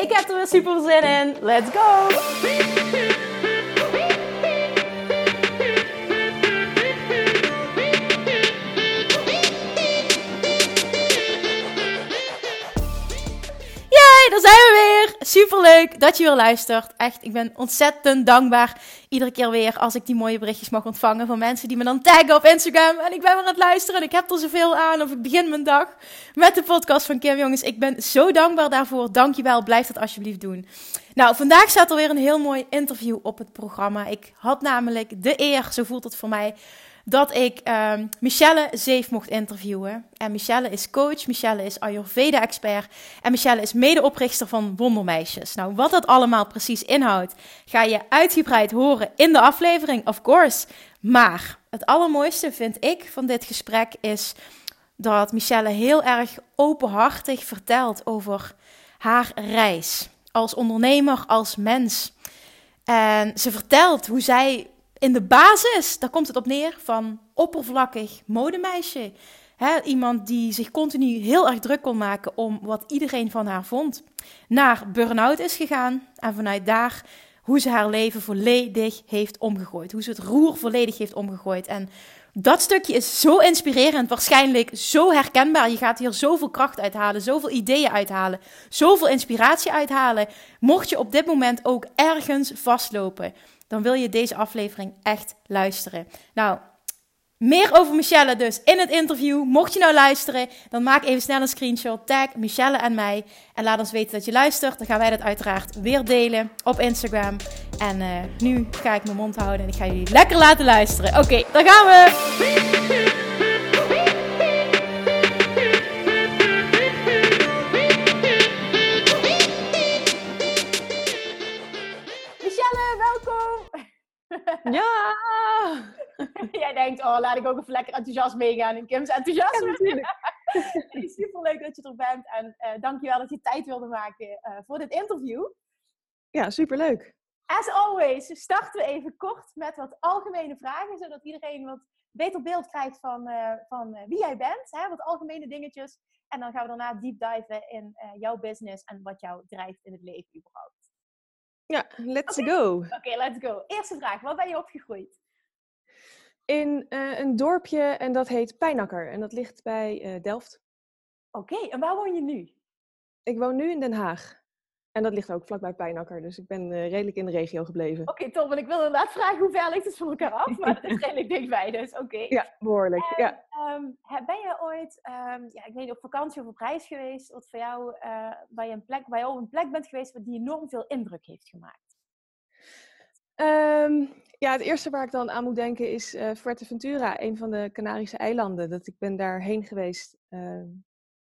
Ik heb er weer super zin in. Let's go! Yay, daar zijn we weer! Super leuk dat je weer luistert. Echt, ik ben ontzettend dankbaar iedere keer weer als ik die mooie berichtjes mag ontvangen van mensen die me dan taggen op Instagram. En ik ben weer aan het luisteren en ik heb er zoveel aan. Of ik begin mijn dag met de podcast van Kim. Jongens, ik ben zo dankbaar daarvoor. Dankjewel. Blijf dat alsjeblieft doen. Nou, vandaag staat er weer een heel mooi interview op het programma. Ik had namelijk de eer, zo voelt het voor mij, dat ik um, Michelle Zeef mocht interviewen. En Michelle is coach, Michelle is Ayurveda-expert en Michelle is medeoprichter van Wondermeisjes. Nou, wat dat allemaal precies inhoudt, ga je uitgebreid horen in de aflevering, of course. Maar het allermooiste vind ik van dit gesprek is dat Michelle heel erg openhartig vertelt over haar reis als ondernemer, als mens. En ze vertelt hoe zij in de basis, daar komt het op neer, van oppervlakkig modemeisje. Iemand die zich continu heel erg druk kon maken om wat iedereen van haar vond. Naar burn-out is gegaan en vanuit daar hoe ze haar leven volledig heeft omgegooid. Hoe ze het roer volledig heeft omgegooid. En dat stukje is zo inspirerend, waarschijnlijk zo herkenbaar. Je gaat hier zoveel kracht uithalen, zoveel ideeën uithalen, zoveel inspiratie uithalen. Mocht je op dit moment ook ergens vastlopen, dan wil je deze aflevering echt luisteren. Nou, meer over Michelle dus in het interview. Mocht je nou luisteren, dan maak even snel een screenshot, tag Michelle en mij en laat ons weten dat je luistert. Dan gaan wij dat uiteraard weer delen op Instagram. En uh, nu ga ik mijn mond houden en ik ga jullie lekker laten luisteren. Oké, okay, daar gaan we! Ja! Jij denkt, oh, laat ik ook even lekker enthousiast meegaan in Kim's enthousiasme. Ja, natuurlijk. Super leuk dat je er bent en uh, dankjewel dat je tijd wilde maken uh, voor dit interview. Ja, superleuk. As always starten we even kort met wat algemene vragen, zodat iedereen wat beter beeld krijgt van, uh, van wie jij bent. Hè? Wat algemene dingetjes. En dan gaan we daarna deep diven in jouw business en wat jou drijft in het leven überhaupt. Ja, let's go. Oké, let's go. Eerste vraag. Waar ben je opgegroeid? In uh, een dorpje en dat heet Pijnakker. En dat ligt bij uh, Delft. Oké, en waar woon je nu? Ik woon nu in Den Haag. En dat ligt ook vlakbij Pijnakker. Dus ik ben uh, redelijk in de regio gebleven. Oké, okay, top. Want ik wil inderdaad vragen hoe ver ligt het van elkaar af. Maar het is redelijk dichtbij, dus oké. Okay. Ja, behoorlijk. En, ja. Um, ben je ooit, um, ja, ik weet niet, op vakantie of op reis geweest... wat voor jou, uh, waar, je een plek, waar je op een plek bent geweest... die enorm veel indruk heeft gemaakt? Um, ja, het eerste waar ik dan aan moet denken is uh, Fuerteventura, een van de Canarische eilanden. Dat ik ben daarheen geweest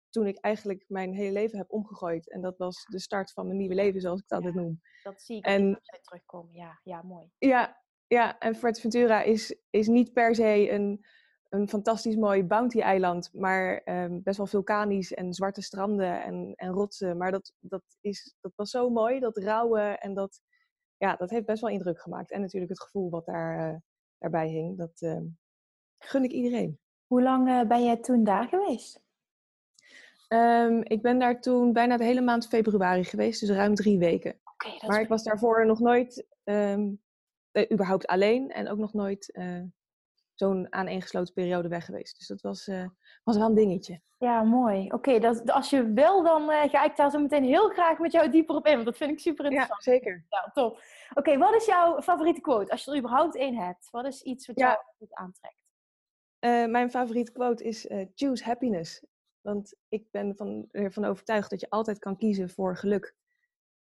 toen ik eigenlijk mijn hele leven heb omgegooid. En dat was de start van mijn nieuwe leven, zoals ik het altijd noem. Dat zie ik en, als je terugkom. Ja, ja, mooi. Ja, ja en Fuerteventura is, is niet per se een, een fantastisch mooi bounty-eiland, maar um, best wel vulkanisch en zwarte stranden en, en rotsen. Maar dat, dat, is, dat was zo mooi, dat rauwe en dat, ja, dat heeft best wel indruk gemaakt. En natuurlijk het gevoel wat daar, uh, daarbij hing, dat uh, gun ik iedereen. Hoe lang uh, ben jij toen daar geweest? Um, ik ben daar toen bijna de hele maand februari geweest, dus ruim drie weken. Okay, maar ik was daarvoor nog nooit um, uh, überhaupt alleen en ook nog nooit uh, zo'n aaneengesloten periode weg geweest. Dus dat was, uh, was wel een dingetje. Ja, mooi. Oké, okay, als je wil, dan ga ik daar zo meteen heel graag met jou dieper op in, want dat vind ik super interessant. Ja, zeker. Ja, top. Oké, wat is jouw favoriete quote, als je er überhaupt één hebt? Wat is iets wat jou goed aantrekt? mijn favoriete quote is choose happiness. Want ik ben van, ervan overtuigd dat je altijd kan kiezen voor geluk.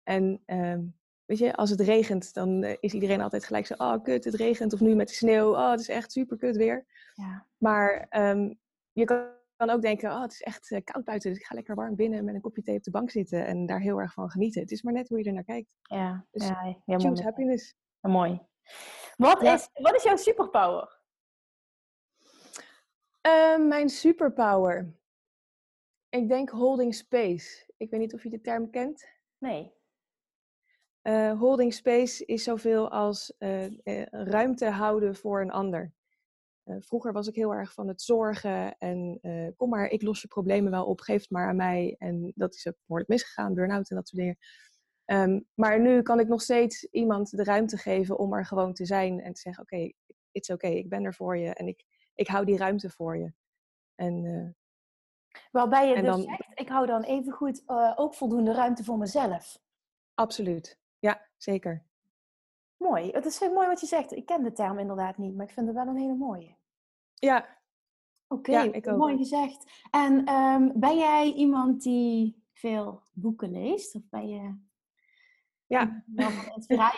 En um, weet je, als het regent, dan uh, is iedereen altijd gelijk zo... Oh, kut, het regent. Of nu met de sneeuw. Oh, het is echt super kut weer. Ja. Maar um, je kan kan ook denken, oh, het is echt eh, koud buiten, dus ik ga lekker warm binnen met een kopje thee op de bank zitten en daar heel erg van genieten. Het is maar net hoe je er naar kijkt. Ja, Dus ja, ja Choose mooi. happiness. Ja, mooi. Wat, Ja. is, wat is jouw superpower? Eh, mijn superpower. Ik denk holding space. Ik weet niet of je de term kent. Nee. Eh, holding space is zoveel als eh, eh, ruimte houden voor een ander. Vroeger was ik heel erg van het zorgen en kom maar, ik los je problemen wel op, geef het maar aan mij. En dat is ook behoorlijk misgegaan, burn-out en dat soort dingen. Ehm, maar nu kan ik nog steeds iemand de ruimte geven om er gewoon te zijn en te zeggen, oké, it's oké, ik ben er voor je en ik, ik hou die ruimte voor je. En Waarbij je En dus dan- zegt, ik hou dan even goed ook voldoende ruimte voor mezelf. absoluut, ja, zeker. Mooi. Het is heel mooi wat je zegt. Ik ken de term inderdaad niet, maar ik vind het wel een hele mooie. Ja, Oké, Ja, mooi gezegd. En ehm, ben jij iemand die veel boeken leest? Of ben je... ja. Ja,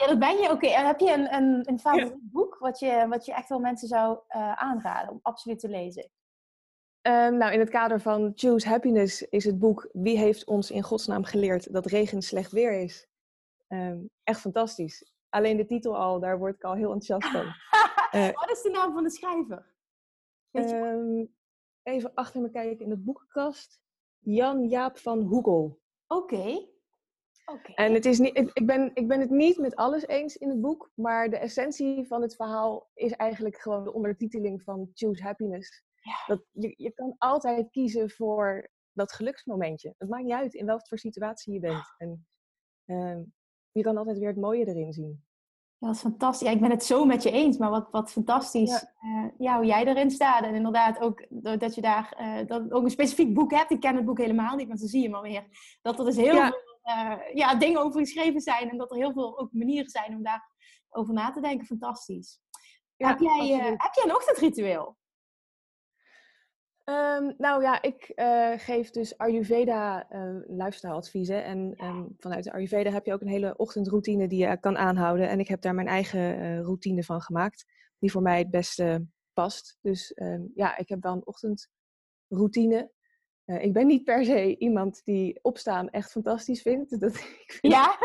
dat ben je. Oké, en heb je een, een, een favoriet boek wat je, wat je echt wel mensen zou eh, aanraden om absoluut te lezen? Ehm, nou, in het kader van Choose Happiness is het boek Wie heeft ons in godsnaam geleerd dat regen slecht weer is? Ehm, echt fantastisch. Alleen de titel al, daar word ik al heel enthousiast van. Eh, Wat is de naam van de schrijver? Ehm, even achter me kijken in de boekenkast. Jan Jaap van Hoegel. Oké. Oké. En het is niet, ik ben, ik ben het niet met alles eens in het boek, maar de essentie van het verhaal is eigenlijk gewoon de ondertiteling van Choose Happiness. Ja. Dat je, je kan altijd kiezen voor dat geluksmomentje. Het maakt niet uit in welke voor situatie je bent. En ehm, je kan altijd weer het mooie erin zien. Ja, dat is fantastisch. Ja, ik ben het zo met je eens, maar wat, wat fantastisch Ja. ja, hoe jij erin staat. En inderdaad ook dat je daar eh, dat ook een specifiek boek hebt. Ik ken het boek helemaal niet, maar dan zie je maar weer dat er dus heel Ja. veel eh, ja, dingen over geschreven zijn. En dat er heel veel ook manieren zijn om daar over na te denken. Fantastisch. Ja, heb, jij, eh, heb jij een ochtendritueel? Ehm, nou ja, ik eh, geef dus Ayurveda lifestyle adviezen. En vanuit de Ayurveda heb je ook een hele ochtendroutine die je kan aanhouden. En ik heb daar mijn eigen eh, routine van gemaakt, die voor mij het beste past. Dus ehm, ja, ik heb wel een ochtendroutine. Ik ben niet per se iemand die opstaan echt fantastisch vindt. Dat, ik vind Ja?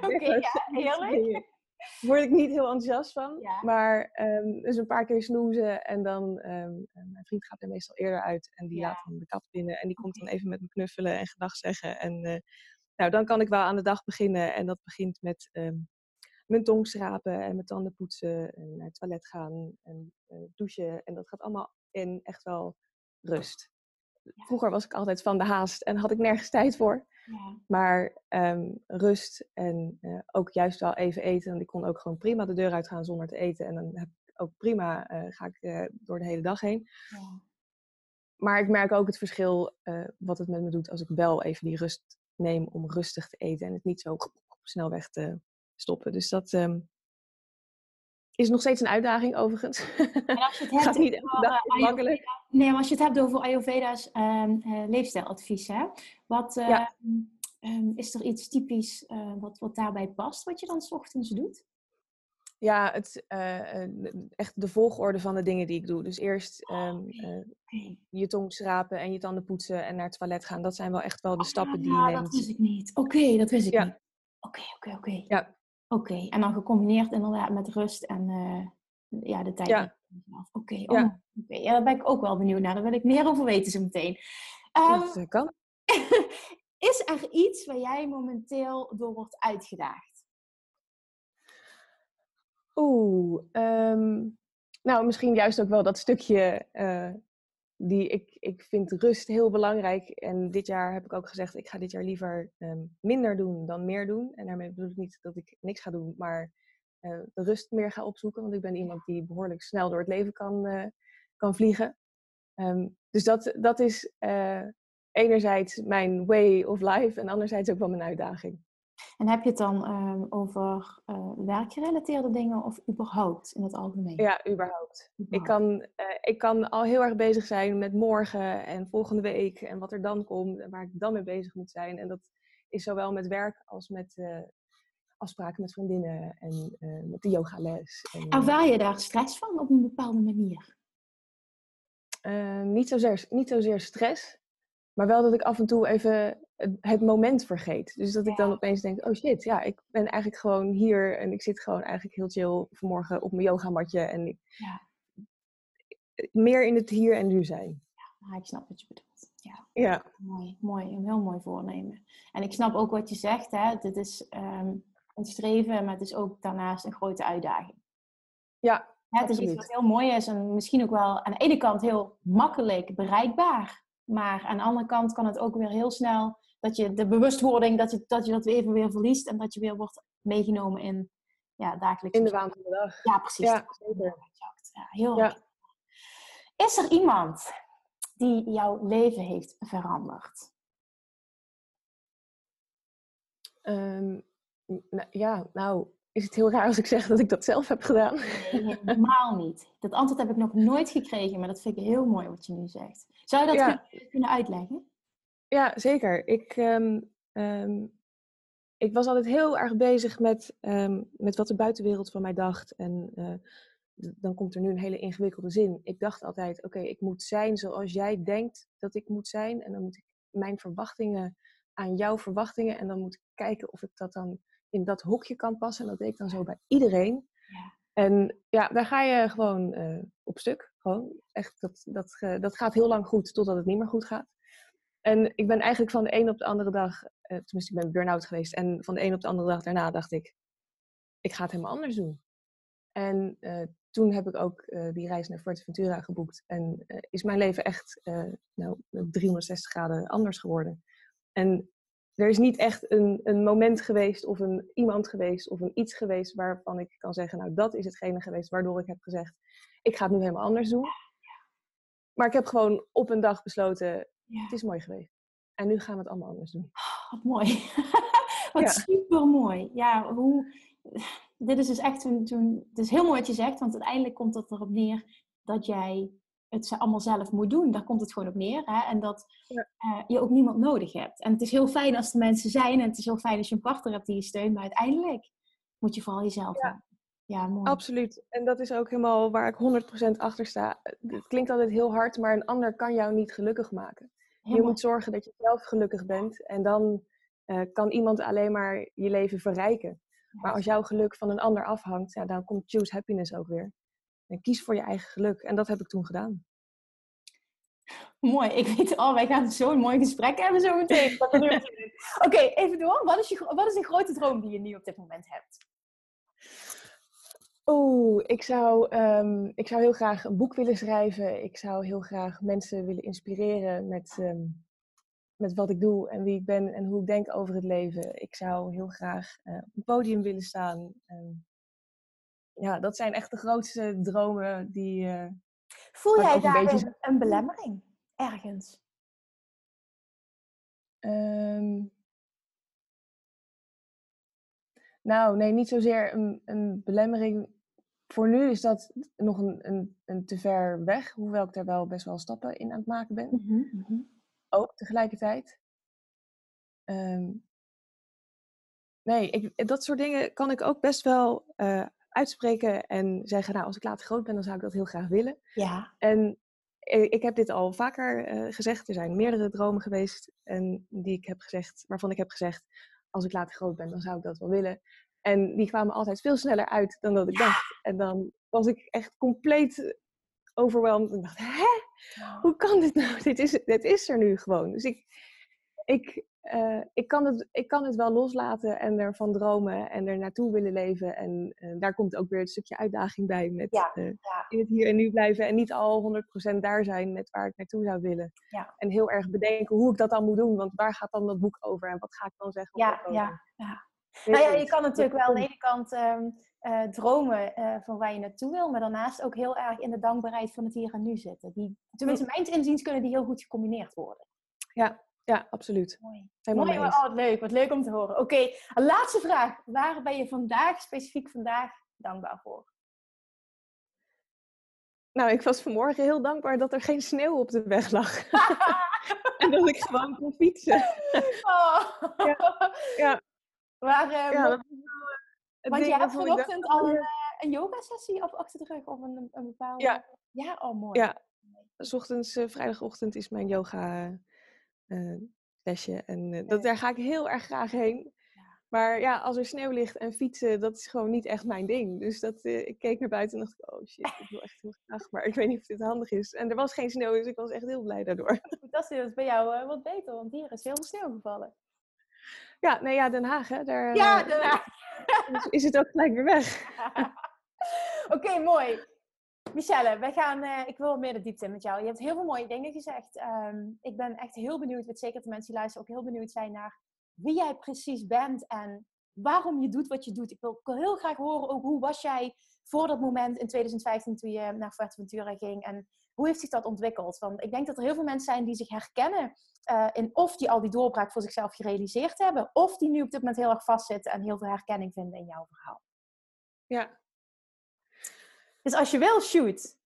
Oké, Weghorst, ja, heerlijk. Word ik niet heel enthousiast van. Ja. Maar ehm, dus een paar keer snoezen en dan... ehm, eh, mijn vriend gaat er meestal eerder uit en die Ja. laat dan de kat binnen. En die komt dan even met me knuffelen en gedag zeggen. En eh, nou, dan kan ik wel aan de dag beginnen. En dat begint met ehm, mijn tong schrapen en mijn tanden poetsen. En naar het toilet gaan en eh, douchen. En dat gaat allemaal in echt wel rust. Vroeger was ik altijd van de haast en had ik nergens tijd voor. Ja. Maar ehm, rust en eh, ook juist wel even eten. Want ik kon ook gewoon prima de deur uitgaan zonder te eten. En dan heb ik ook prima, eh, ga ik eh, door de hele dag heen. Ja. Maar ik merk ook het verschil wat het met me doet als ik wel even die rust neem om rustig te eten. En het niet zo snel weg te stoppen. Dus dat ehm, is nog steeds een uitdaging overigens. En als je het Gaat hebt niet over. Nee, maar als je het hebt over Ayurveda's ehm, eh, leefstijladvies, hè? Wat, eh, Ja. ehm, is er iets typisch eh, wat, wat daarbij past, wat je dan 's ochtends doet? Ja, het, eh, echt de volgorde van de dingen die ik doe. Dus eerst ehm, Oké. je tong schrapen en je tanden poetsen en naar het toilet gaan. Dat zijn wel echt wel de stappen die Ah, je dat neemt. wist ik niet. Oké, dat wist ik Ja. niet. Oké, oké, oké. Ja. Oké, en dan gecombineerd inderdaad met rust en eh, ja, de tijd. Ja. Oké, oh, Ja. ja, daar ben ik ook wel benieuwd naar. Daar wil ik meer over weten zo meteen. Ehm, Dat eh, kan. is er iets waar jij momenteel door wordt uitgedaagd? Oeh, ehm, nou misschien juist ook wel dat stukje eh, die ik, ik vind rust heel belangrijk. En dit jaar heb ik ook gezegd, ik ga dit jaar liever ehm, minder doen dan meer doen. En daarmee bedoel ik niet dat ik niks ga doen, maar eh, de rust meer ga opzoeken. Want ik ben iemand die behoorlijk snel door het leven kan, eh, kan vliegen. Ehm, dus dat, dat is eh, enerzijds mijn way of life en anderzijds ook wel mijn uitdaging. En heb je het dan ehm, over eh, werkgerelateerde dingen of überhaupt in het algemeen? Ja, überhaupt. Ik kan, eh, ik kan al heel erg bezig zijn met morgen en volgende week en wat er dan komt en waar ik dan mee bezig moet zijn. En dat is zowel met werk als met eh, afspraken met vriendinnen en met de yogales. En, Ervaar je daar stress van op een bepaalde manier? Niet, zozeer, niet zozeer stress, maar wel dat ik af en toe even het, het moment vergeet. Dus dat ik dan opeens denk, oh shit, ja, ik ben eigenlijk gewoon hier en ik zit gewoon eigenlijk heel chill vanmorgen op mijn yogamatje en ik, ja. meer in het hier en nu zijn. Ja, ik snap wat je bedoelt. Ja. ja. Mooi, mooi, een heel mooi voornemen. En ik snap ook wat je zegt, hè. Dit is um, een streven, maar het is ook daarnaast een grote uitdaging. Ja, Het is iets wat heel mooi is en misschien ook wel aan de ene kant heel makkelijk bereikbaar. Maar aan de andere kant kan het ook weer heel snel dat je de bewustwording, dat je dat, je dat even weer verliest en dat je weer wordt meegenomen in ja, dagelijks. In de waan van de dag. Ja, precies. Ja, ja heel ja. Is er iemand die jouw leven heeft veranderd? Um, ja, nou, is het heel raar als ik zeg dat ik dat zelf heb gedaan? Nee, helemaal niet. Dat antwoord heb ik nog nooit gekregen, maar dat vind ik heel mooi wat je nu zegt. Zou je dat kunnen uitleggen? Ja, zeker. Ik, um, um, ik was altijd heel erg bezig met, um, met wat de buitenwereld van mij dacht. En uh, dan komt er nu een hele ingewikkelde zin. Ik dacht altijd, oké, ik moet zijn zoals jij denkt dat ik moet zijn. En dan moet ik mijn verwachtingen aan jouw verwachtingen. En dan moet ik kijken of ik dat dan in dat hokje kan passen. En dat deed ik dan zo bij iedereen. Ja. En ja, daar ga je gewoon uh, op stuk. Gewoon. Echt, dat, dat, uh, dat gaat heel lang goed totdat het niet meer goed gaat. En ik ben eigenlijk van de een op de andere dag, uh, tenminste ik ben burn-out geweest. En van de een op de andere dag daarna dacht ik, ik ga het helemaal anders doen. En toen heb ik ook die reis naar Fuerteventura geboekt. En is mijn leven echt nou, 360 graden anders geworden. En er is niet echt een, een moment geweest of een iemand geweest of een iets geweest waarvan ik kan zeggen, nou dat is hetgene geweest waardoor ik heb gezegd, ik ga het nu helemaal anders doen. Maar ik heb gewoon op een dag besloten, het is mooi geweest. En nu gaan we het allemaal anders doen. Oh, wat mooi. wat ja. super mooi. Ja, hoe... Dit is dus echt toen, toen... Het is heel mooi wat je zegt, want uiteindelijk komt het erop neer dat jij het allemaal zelf moet doen. Daar komt het gewoon op neer. Hè? En dat uh, je ook niemand nodig hebt. En het is heel fijn als er mensen zijn. En het is heel fijn als je een partner hebt die je steunt. Maar uiteindelijk moet je vooral jezelf ja. hebben. Ja, mooi. Absoluut. En dat is ook helemaal waar ik 100% achter sta. Het klinkt altijd heel hard, maar een ander kan jou niet gelukkig maken. Je moet zorgen dat je zelf gelukkig bent. En dan uh, kan iemand alleen maar je leven verrijken. Maar als jouw geluk van een ander afhangt, ja, dan komt choose happiness ook weer. En kies voor je eigen geluk. En dat heb ik toen gedaan. Mooi. Ik weet al, oh, wij gaan zo'n mooi gesprek hebben zo meteen. Oké, even door. Wat is, je, wat is een grote droom die je nu op dit moment hebt? Oeh, ik zou, um, ik zou heel graag een boek willen schrijven. Ik zou heel graag mensen willen inspireren met, um, met wat ik doe en wie ik ben en hoe ik denk over het leven. Ik zou heel graag uh, op een podium willen staan. Um, ja, dat zijn echt de grootste dromen die. Uh, Voel jij daar een, beetje... een, belemmering ergens? Nou, nee, niet zozeer een, een belemmering. Voor nu is dat nog een, een, een, te ver weg, hoewel ik daar wel best wel stappen in aan het maken ben. Mm -hmm. Ook tegelijkertijd. Um, nee, ik, dat soort dingen kan ik ook best wel uh, uitspreken en zeggen, nou, als ik later groot ben, dan zou ik dat heel graag willen. Ja. En ik heb dit al vaker uh, gezegd. Er zijn meerdere dromen geweest en die ik heb gezegd, waarvan ik heb gezegd, als ik later groot ben, dan zou ik dat wel willen. En die kwamen altijd veel sneller uit dan dat ik dacht. En dan was ik echt compleet overweldigd. En dacht, hè? Hoe kan dit nou? Dit is, dit is er nu gewoon. Dus ik, ik, uh, ik, kan het, ik kan het wel loslaten en ervan dromen en er naartoe willen leven. En uh, daar komt ook weer een stukje uitdaging bij met ja, uh, ja. in het hier en nu blijven en niet al 100% daar zijn met waar ik naartoe zou willen. Ja. En heel erg bedenken hoe ik dat dan moet doen, want waar gaat dan dat boek over en wat ga ik dan zeggen? Ja, ja, ja. Nou ja, je kan natuurlijk wel aan de ene kant um, dromen van waar je naartoe wil, maar daarnaast ook heel erg in de dankbaarheid van het hier en nu zitten. Die, tenminste, mijn inziens kunnen die heel goed gecombineerd worden. Ja, ja, absoluut. Mooi. Mooi, oh, wat leuk. Wat leuk om te horen. Oké, okay, laatste vraag. Waar ben je vandaag, specifiek vandaag, dankbaar voor? Nou, ik was vanmorgen heel dankbaar dat er geen sneeuw op de weg lag. en dat ik gewoon kon fietsen. oh. ja. ja. Maar, uh, ja, dat is wel, uh, want je hebt vanochtend al een, uh, een yoga-sessie op achter de rug of een, een bepaalde... Ja. Ja, oh mooi. Ja, s ochtends, eh, vrijdagochtend is mijn yoga eh, lesje. En eh, dat, daar ga ik heel erg graag heen. Maar ja, als er sneeuw ligt en fietsen, dat is gewoon niet echt mijn ding. Dus dat, eh, ik keek naar buiten en dacht oh shit, ik wil echt heel graag. Maar ik weet niet of dit handig is. En er was geen sneeuw, dus ik was echt heel blij daardoor. Fantastisch, dat is bij jou eh, wat beter, want hier is heel veel sneeuw gevallen. Ja, nee, ja, Den Haag, hè. Daar Ja, eh, daarna. is- is het ook gelijk weer weg. Oké, mooi. Michelle, wij gaan, eh, ik wil meer de diepte in met jou. Je hebt heel veel mooie dingen gezegd. Ehm, ik ben echt heel benieuwd, weet zeker dat de mensen die luisteren ook heel benieuwd zijn naar wie jij precies bent en waarom je doet wat je doet. Ik wil heel graag horen ook hoe was jij voor dat moment in 2015 toen je naar Fuerteventura ging en hoe heeft zich dat ontwikkeld? Want ik denk dat er heel veel mensen zijn die zich herkennen eh, in of die al die doorbraak voor zichzelf gerealiseerd hebben, of die nu op dit moment heel erg vastzitten en heel veel herkenning vinden in jouw verhaal. Ja. Dus als je wil, shoot.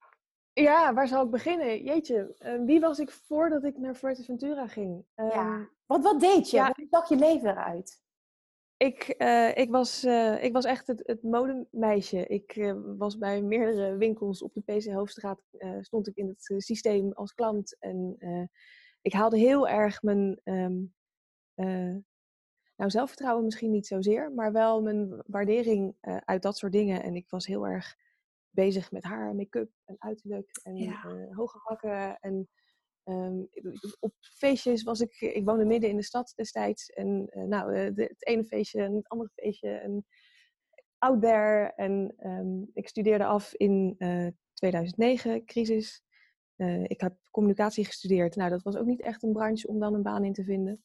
Ja, waar zal ik beginnen? Jeetje, eh, wie was ik voordat ik naar Fuerteventura ging? Ehm, Ja. Wat, wat deed je? ja. Hoe zag je leven eruit? Ik, eh, ik, was, eh, ik was echt het, het modemeisje. Ik was bij meerdere winkels op de PC Hoofdstraat. stond ik in het systeem als klant. En ik haalde heel erg mijn ehm, eh, nou, zelfvertrouwen misschien niet zozeer, maar wel mijn waardering eh, uit dat soort dingen. En ik was heel erg bezig met haar, make-up en uiterlijk en Ja. eh, hoge hakken. En ehm, op feestjes was ik, ik woonde midden in de stad destijds. En nou, de- het ene feestje en het andere feestje. En out there. En ehm, ik studeerde af in eh, 2009, crisis. Eh, ik heb communicatie gestudeerd. Nou, dat was ook niet echt een branche om dan een baan in te vinden.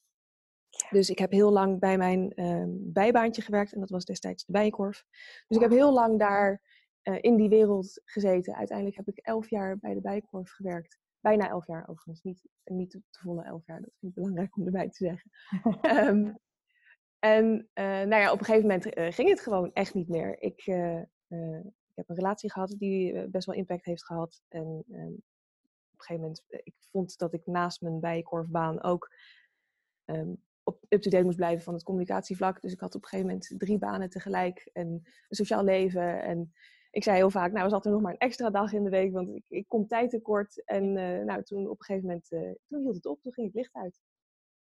Dus ik heb heel lang bij mijn ehm, bijbaantje gewerkt. En dat was destijds de Bijenkorf. Dus ik heb heel lang daar eh, in die wereld gezeten. Uiteindelijk heb ik elf jaar bij de Bijenkorf gewerkt. Bijna elf jaar overigens. Niet, niet de volle elf jaar. Dat vind ik belangrijk om erbij te zeggen. Ehm, en eh, nou ja, op een gegeven moment ging het gewoon echt niet meer. Ik, ik heb een relatie gehad die best wel impact heeft gehad. En ehm, een gegeven moment, eh, ik vond dat ik naast mijn bijenkorfbaan ook ehm, op up-to-date moest blijven van het communicatievlak. Dus ik had op een gegeven moment drie banen tegelijk en een sociaal leven. En ik zei heel vaak, nou zat er nog maar een extra dag in de week, want ik, ik kom tijd tekort. En eh, nou, toen op een gegeven moment, eh, toen hield het op, toen ging het licht uit.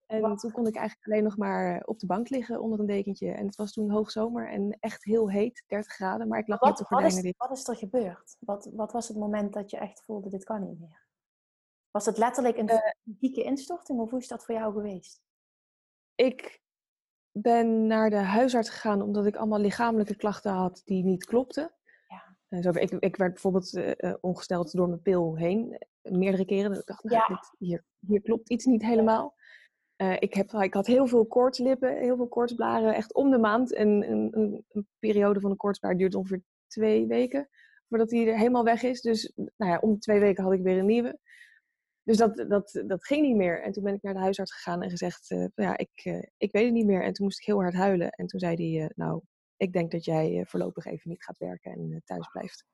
En toen kon ik eigenlijk alleen nog maar op de bank liggen onder een dekentje. En het was toen hoogzomer en echt heel heet, 30 graden. Maar ik lag met de Wat, wat, is, wat is er gebeurd? Wat, wat was het moment dat je echt voelde, dit kan niet meer? Was het letterlijk een Eh. fysieke instorting of hoe is dat voor jou geweest? Ik ben naar de huisarts gegaan omdat ik allemaal lichamelijke klachten had die niet klopten. Ja. Eh, zo, ik, ik werd bijvoorbeeld eh, ongesteld door mijn pil heen, meerdere keren. Ik dacht, nou, Ja. dit, hier, hier klopt iets niet helemaal. Ik, heb, ik had heel veel koortslippen, heel veel koortsblaren, echt om de maand. En een, een, een periode van een koortsblaar duurt ongeveer twee weken voordat die er helemaal weg is. Dus nou ja, om de twee weken had ik weer een nieuwe. Dus dat, dat, dat ging niet meer. En toen ben ik naar de huisarts gegaan en gezegd, eh, ja, ik, eh, ik weet het niet meer. En toen moest ik heel hard huilen. En toen zei hij, eh, nou, ik denk dat jij voorlopig even niet gaat werken en thuis blijft.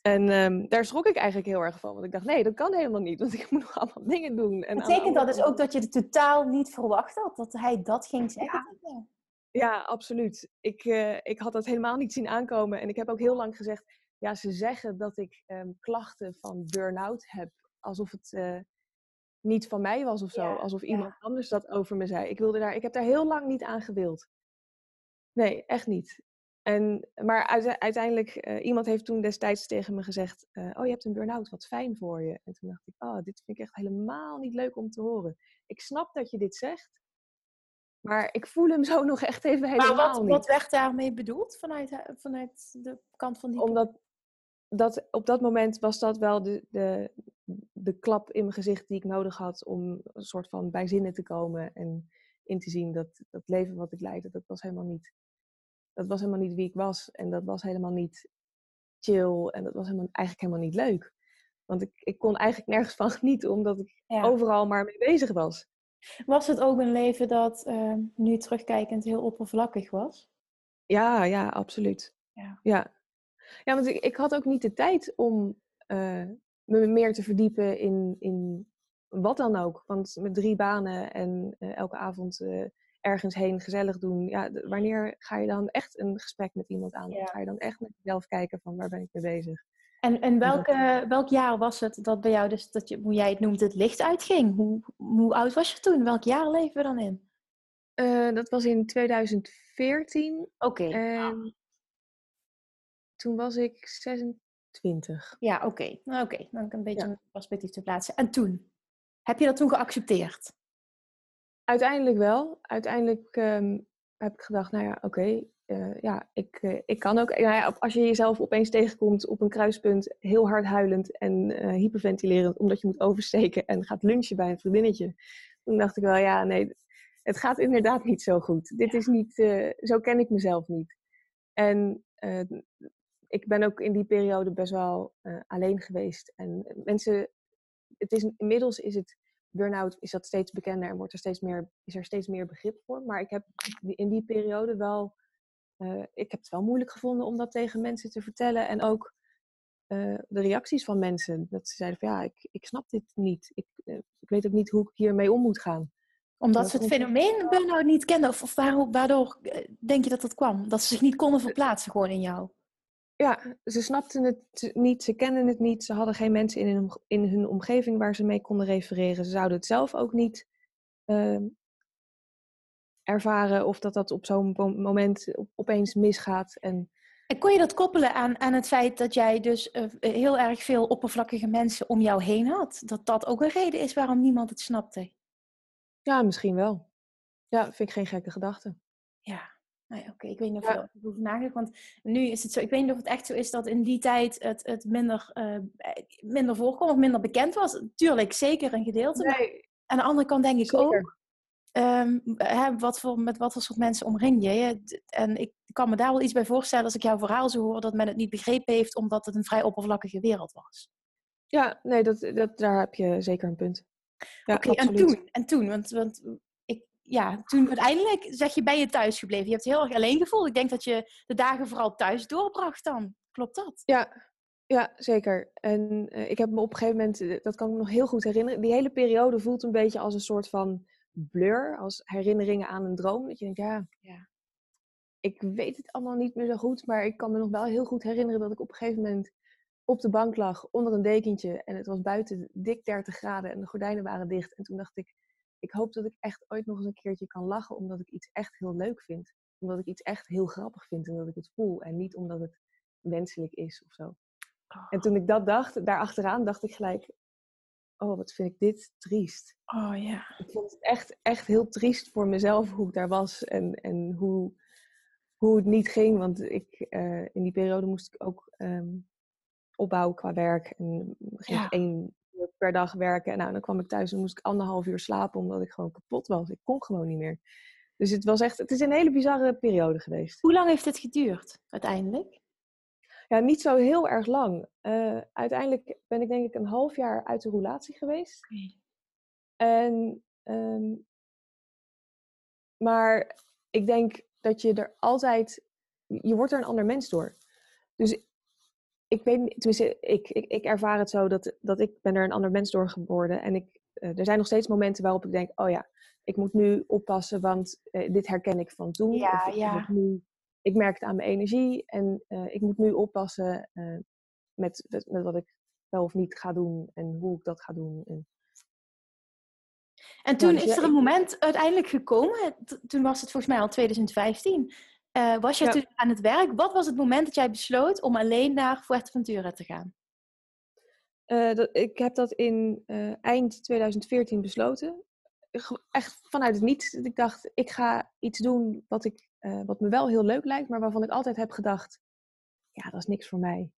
En ehm, daar schrok ik eigenlijk heel erg van. Want ik dacht, nee, dat kan helemaal niet. Want ik moet nog allemaal dingen doen. En Betekent dat dus ook dat je het totaal niet verwacht had? Dat hij dat ging zeggen? Ja. Ja, absoluut. Ik, ik had dat helemaal niet zien aankomen. En ik heb ook heel lang gezegd, ja, ze zeggen dat ik ehm, klachten van burn-out heb. Alsof het eh, niet van mij was of zo. Ja, Alsof ja. iemand anders dat over me zei. Ik, wilde daar, ik heb daar heel lang niet aan gewild. Nee, echt niet. En, maar uite- uiteindelijk, eh, iemand heeft toen destijds tegen me gezegd, eh, oh je hebt een burn-out, wat fijn voor je. En toen dacht ik, oh dit vind ik echt helemaal niet leuk om te horen. Ik snap dat je dit zegt, maar ik voel hem zo nog echt even helemaal Maar wat, niet. wat werd daarmee bedoeld vanuit, vanuit de kant van die Omdat dat, op dat moment was dat wel de, de, de klap in mijn gezicht die ik nodig had om een soort van bij zinnen te komen en in te zien dat dat leven wat ik leidde, dat was helemaal niet, dat was helemaal niet wie ik was en dat was helemaal niet chill en dat was helemaal, eigenlijk helemaal niet leuk. Want ik, ik kon eigenlijk nergens van genieten omdat ik Ja. overal maar mee bezig was. Was het ook een leven dat eh, nu terugkijkend heel oppervlakkig was? Ja, ja, absoluut. Ja. Ja, ja want ik, ik had ook niet de tijd om eh, me meer te verdiepen in, in wat dan ook. Want met drie banen en eh, elke avond eh, ergens heen gezellig doen. Ja, wanneer ga je dan echt een gesprek met iemand aan? Ja. Ga je dan echt met jezelf kijken van waar ben ik mee bezig? En, en welke, welk jaar was het dat bij jou, dus dat je, hoe jij het noemt, het licht uitging? Hoe, hoe oud was je toen? Welk jaar leven we dan in? Uh, dat was in 2014. Oké. Okay. En toen was ik 26. Ja, oké. Okay. Nou, oké, dan een beetje ja. een perspectief te plaatsen. En toen? Heb je dat toen geaccepteerd? Uiteindelijk wel. Uiteindelijk um, heb ik gedacht, nou ja, oké, okay, uh, ja, ik, uh, ik kan ook. Nou ja, als je jezelf opeens tegenkomt op een kruispunt, heel hard huilend en uh, hyperventilerend, omdat je moet oversteken en gaat lunchen bij een vriendinnetje. Toen dacht ik wel, ja, nee, het gaat inderdaad niet zo goed. Dit is niet, zo ken ik mezelf niet. En ik ben ook in die periode best wel alleen geweest. En mensen, het is, inmiddels is het burn-out is dat steeds bekender en wordt er steeds meer, is er steeds meer begrip voor. Maar ik heb in die periode wel, uh, ik heb het wel moeilijk gevonden om dat tegen mensen te vertellen. En ook uh, de reacties van mensen. Dat ze zeiden van ja, ik, ik snap dit niet. Ik, ik weet ook niet hoe ik hiermee om moet gaan. Omdat ze het fenomeen burn-out niet kenden? Of, of waardoor, waardoor denk je dat dat kwam? Dat ze zich niet konden verplaatsen gewoon in jou? Ja, ze snapten het niet, ze kenden het niet, ze hadden geen mensen in hun, in hun omgeving waar ze mee konden refereren. Ze zouden het zelf ook niet uh, ervaren of dat dat op zo'n moment opeens misgaat. En, en kon je dat koppelen aan, aan het feit dat jij dus uh, heel erg veel oppervlakkige mensen om jou heen had? Dat dat ook een reden is waarom niemand het snapte? Ja, misschien wel. Ja, vind ik geen gekke gedachte. Ja. Nou Oké, ik weet niet of je ja. nagedacht. Want nu is het zo. Ik weet niet of het echt zo is dat in die tijd het, het minder, uh, minder voorkwam of minder bekend was. Tuurlijk, zeker een gedeelte. Nee. aan de andere kant denk ik zeker. ook. Um, hè, wat voor, met wat voor soort mensen omring je? En ik kan me daar wel iets bij voorstellen als ik jouw verhaal zo hoor, dat men het niet begrepen heeft omdat het een vrij oppervlakkige wereld was. Ja, nee, dat, dat, daar heb je zeker een punt. Ja, Oké, en toen, en toen, want, want ja, toen uiteindelijk zeg je, ben je thuis gebleven. Je hebt heel erg alleen gevoeld. Ik denk dat je de dagen vooral thuis doorbracht dan. Klopt dat? Ja, ja zeker. En uh, ik heb me op een gegeven moment, eh, dat kan ik me nog heel goed herinneren, die hele periode voelt een beetje als een soort van blur, als herinneringen aan een droom. Dat je denkt, ja, ja, ik weet het allemaal niet meer zo goed, maar ik kan me nog wel heel goed herinneren dat ik op een gegeven moment op de bank lag onder een dekentje en het was buiten dik 30 graden en de gordijnen waren dicht. En toen dacht ik, ik hoop dat ik echt ooit nog eens een keertje kan lachen omdat ik iets echt heel leuk vind. Omdat ik iets echt heel grappig vind en dat ik het voel. En niet omdat het wenselijk is of zo. En toen ik dat dacht, daarachteraan dacht ik gelijk, oh wat vind ik dit triest. Oh ja. Ik vond het echt, echt heel triest voor mezelf hoe ik daar was en, en hoe, hoe het niet ging. Want ik, uh, in die periode moest ik ook um, opbouwen qua werk. En ging ja. één per dag werken. En nou, dan kwam ik thuis en moest ik anderhalf uur slapen omdat ik gewoon kapot was. Ik kon gewoon niet meer. Dus het was echt, het is een hele bizarre periode geweest. Hoe lang heeft het geduurd uiteindelijk? Ja, niet zo heel erg lang. Uh, uiteindelijk ben ik denk ik een half jaar uit de relatie geweest. Okay. En, um, maar ik denk dat je er altijd, je wordt er een ander mens door. Dus ik weet tenminste, ik, ik, ik ervaar het zo dat, dat ik ben er een ander mens door geworden. En ik, uh, er zijn nog steeds momenten waarop ik denk, oh ja, ik moet nu oppassen, want uh, dit herken ik van toen. Ja, of, ja. Ik, nu, ik merk het aan mijn energie en uh, ik moet nu oppassen met, met, met, wat ik wel of niet ga doen en hoe ik dat ga doen. En, en toen nou, dus is er een moment uiteindelijk gekomen, toen was het volgens mij al 2015, uh, was je ja. toen aan het werk? Wat was het moment dat jij besloot om alleen naar Fuerteventura te gaan? Uh, dat, ik heb dat in uh, eind 2014 besloten. Echt vanuit het niets. Ik dacht, ik ga iets doen wat, ik, wat me wel heel leuk lijkt, maar waarvan ik altijd heb gedacht, ja, dat is niks voor mij.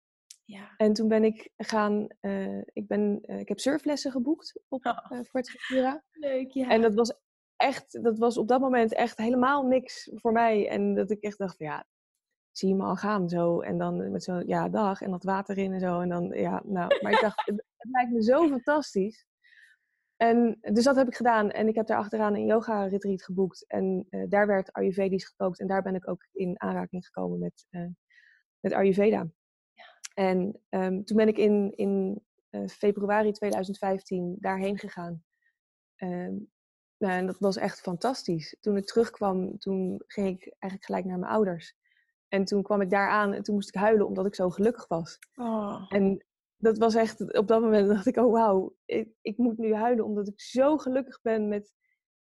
Ja. En toen ben ik gaan, ik, ben, ik heb surflessen geboekt op oh. Fuerteventura. Leuk, ja. En dat was echt, dat was op dat moment echt helemaal niks voor mij. En dat ik echt dacht, ja, zie je me al gaan zo. En dan met zo'n, ja, dag. En dat water in en zo. En dan, ja, nou. Maar ik dacht, het, het lijkt me zo fantastisch. En dus dat heb ik gedaan. En ik heb daar achteraan een yoga-retreat geboekt. En uh, daar werd Ayurvedisch gekookt. En daar ben ik ook in aanraking gekomen met, uh, met Ayurveda. Ja. En um, toen ben ik in, in uh, februari 2015 daarheen gegaan. Um, nou, en dat was echt fantastisch. Toen ik terugkwam, toen ging ik eigenlijk gelijk naar mijn ouders. En toen kwam ik daar aan en toen moest ik huilen omdat ik zo gelukkig was. Oh. En dat was echt, op dat moment dacht ik, oh wauw, ik, ik moet nu huilen omdat ik zo gelukkig ben met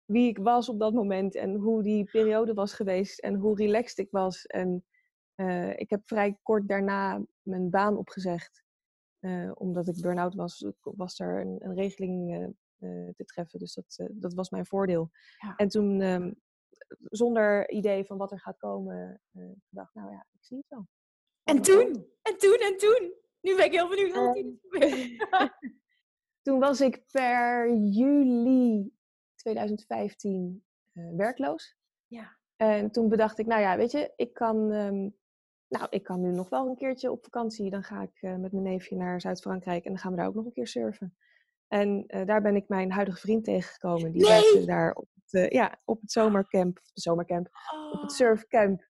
wie ik was op dat moment en hoe die periode was geweest en hoe relaxed ik was. En eh, ik heb vrij kort daarna mijn baan opgezegd. Uh, omdat ik burn-out was, was er een, een regeling uh, te treffen. Dus dat, dat was mijn voordeel. Ja. En toen, ehm, zonder idee van wat er gaat komen, dacht nou ja, ik zie het wel. En toen? En toen? En toen? Nu ben ik heel benieuwd wat toen Toen was ik per juli 2015 werkloos. Ja. En toen bedacht ik, nou ja, weet je, ik kan um, nou, ik kan nu nog wel een keertje op vakantie. Dan ga ik uh, met mijn neefje naar Zuid-Frankrijk en dan gaan we daar ook nog een keer surfen. En uh, daar ben ik mijn huidige vriend tegengekomen. Die nee! werkte daar op het, uh, ja, op het zomercamp, de zomercamp, oh. op het surfcamp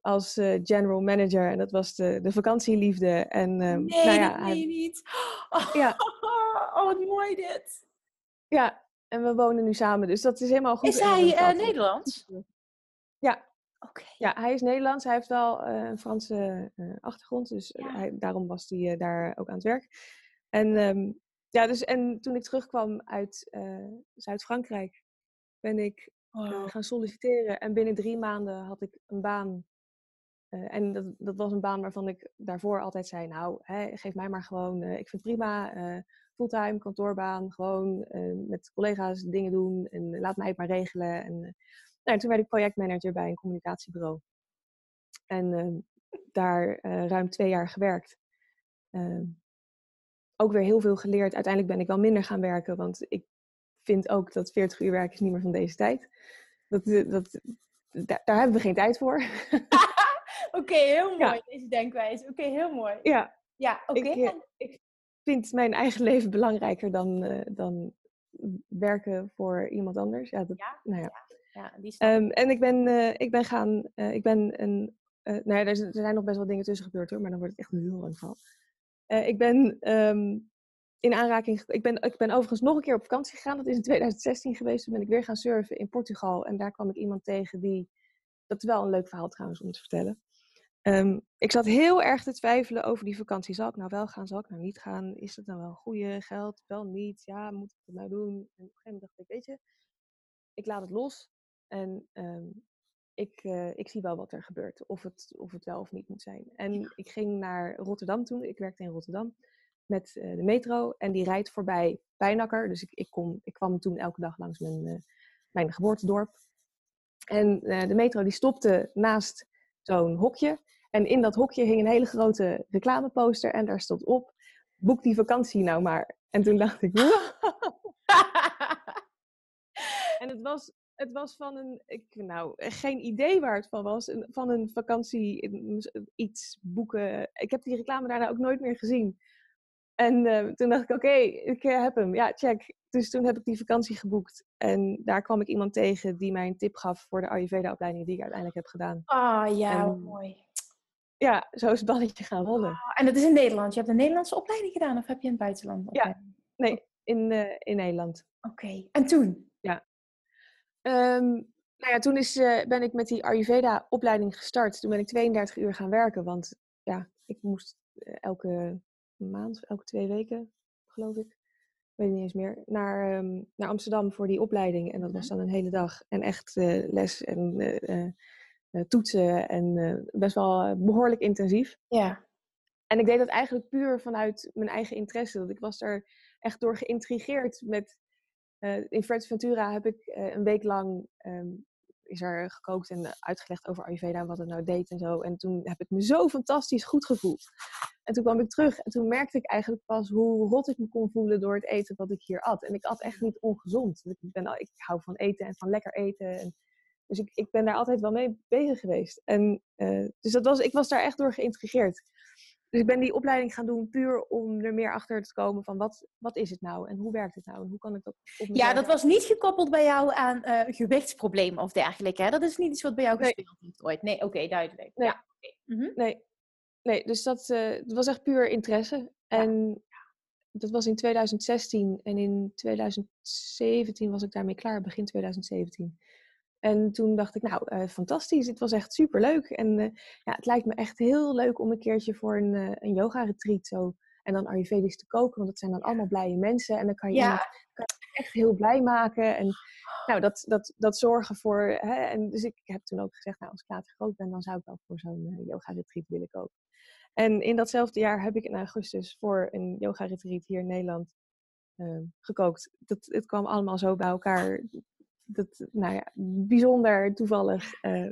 als general manager. En dat was de, de vakantieliefde. En, nee, nou ja, dat meen je niet. Oh, Ja. oh, wat mooi dit. Ja, en we wonen nu samen. Dus dat is helemaal goed. Is hij uh, Nederlands? Ja, Oké. Ja, hij is Nederlands. Hij heeft wel eh, een Franse eh, achtergrond. Dus eh, Ja. hij, daarom was hij eh, daar ook aan het werk. En, ehm, ja, dus, en toen ik terugkwam uit eh, Zuid-Frankrijk, ben ik eh, gaan solliciteren. En binnen drie maanden had ik een baan. Eh, en dat, dat was een baan waarvan ik daarvoor altijd zei: Nou, hè, geef mij maar gewoon. ik vind prima. fulltime kantoorbaan. Gewoon met collega's dingen doen. En laat mij het maar regelen. En, nou, toen werd ik projectmanager bij een communicatiebureau. En ehm, daar ruim twee jaar gewerkt. Ook weer heel veel geleerd. Uiteindelijk ben ik wel minder gaan werken, want ik vind ook dat 40 uur werk is niet meer van deze tijd. Dat, eh, dat, daar, daar hebben we geen tijd voor. Oké, heel mooi Ja. deze denkwijze. Oké, heel mooi. ja, Ja, oké. ik, eh, ik vind mijn eigen leven belangrijker dan, eh, dan werken voor iemand anders. Ja, dat, Ja, nou ja. ja, die. Ehm, en ik ben, ik ben gaan, ik ben een, nou ja, er, er zijn nog best wel dingen tussen gebeurd hoor, maar dan wordt het echt een heel lang verhaal. Eh, ik ben ehm, in aanraking, ik ben, ik ben overigens nog een keer op vakantie gegaan, dat is in 2016 geweest. Toen ben ik weer gaan surfen in Portugal en daar kwam ik iemand tegen die, dat is wel een leuk verhaal trouwens om te vertellen. Ehm, ik zat heel erg te twijfelen over die vakantie. Zal ik nou wel gaan, zal ik nou niet gaan? Is dat nou wel goede geld? Wel niet? Ja, moet ik het nou doen? En op een gegeven moment dacht ik, weet je, ik laat het los. En ehm, ik, eh, ik zie wel wat er gebeurt. Of het, of het wel of niet moet zijn. En ik ging naar Rotterdam toen. Ik werkte in Rotterdam. Met eh, de metro. En die rijdt voorbij Pijnakker. Dus ik, ik, kom, ik kwam toen elke dag langs mijn, eh, mijn geboortedorp. En de metro die stopte naast zo'n hokje. En in dat hokje hing een hele grote reclameposter. En daar stond op, boek die vakantie nou maar. En toen dacht ik, wow. En het was, het was van een, ik, nou, geen idee waar het van was. Van een vakantie, iets boeken. Ik heb die reclame daarna ook nooit meer gezien. En eh, toen dacht ik, oké, ik eh, heb hem. Ja, check. Dus toen heb ik die vakantie geboekt. En daar kwam ik iemand tegen die mij een tip gaf voor de Ayurveda-opleiding die ik uiteindelijk heb gedaan. Ah, ja, En- wat mooi. Ja, zo is het balletje gaan rollen. Ah, en dat is in Nederland. Je hebt een Nederlandse opleiding gedaan of heb je in het buitenland? Ja. Nee, in, eh, in Nederland. Oké, en toen? Ehm, nou ja, toen is, eh, ben ik met die Ayurveda-opleiding gestart. Toen ben ik 32 uur gaan werken, want ja, ik moest eh, elke maand, elke twee weken, geloof ik, weet ik niet eens meer, naar, ehm, naar Amsterdam voor die opleiding. En dat was dan een hele dag. En echt eh, les en toetsen en best wel eh, behoorlijk intensief. Ja. En ik deed dat eigenlijk puur vanuit mijn eigen interesse. Dat ik was er echt door geïntrigeerd met... eh, in Fuerteventura heb ik eh, een week lang... ehm, is er gekookt en uitgelegd over Ayurveda en wat het nou deed en zo. En toen heb ik me zo fantastisch goed gevoeld. En toen kwam ik terug en toen merkte ik eigenlijk pas hoe rot ik me kon voelen door het eten wat ik hier at. En ik at echt niet ongezond. Ik, ben, al- ik hou van eten en van lekker eten. En, dus ik, ik ben daar altijd wel mee bezig geweest. En, eh, dus dat was, ik was daar echt door geïntrigeerd. Dus ik ben die opleiding gaan doen puur om er meer achter te komen van wat, wat is het nou en hoe werkt het nou en hoe kan ik dat op ja, dat was niet gekoppeld bij jou aan eh, gewichtsproblemen of dergelijke. Hè? Dat is niet iets wat bij jou Nee. gespeeld heeft ooit. Nee, oké, duidelijk. Nee. Ja. Mhm. Nee, nee dus dat, eh, het was echt puur interesse. En dat was in 2016 en in 2017 was ik daarmee klaar, begin 2017. En toen dacht ik, nou, uh, fantastisch. Het was echt super leuk. En ja, het lijkt me echt heel leuk om een keertje voor een, een yoga-retreat zo. En dan Ayurvedisch te koken, want dat zijn dan allemaal blije mensen. En dan kan je, ja. kan je echt heel blij maken. En nou, dat, dat, dat zorgen voor. Hè, en dus ik heb toen ook gezegd, nou, als ik later groot ben, dan zou ik wel voor zo'n yoga-retreat willen koken. En in datzelfde jaar heb ik in augustus voor een yoga-retreat hier in Nederland uh, gekookt. Dat, het kwam allemaal zo bij elkaar. Dat, nou ja, bijzonder toevallig uh,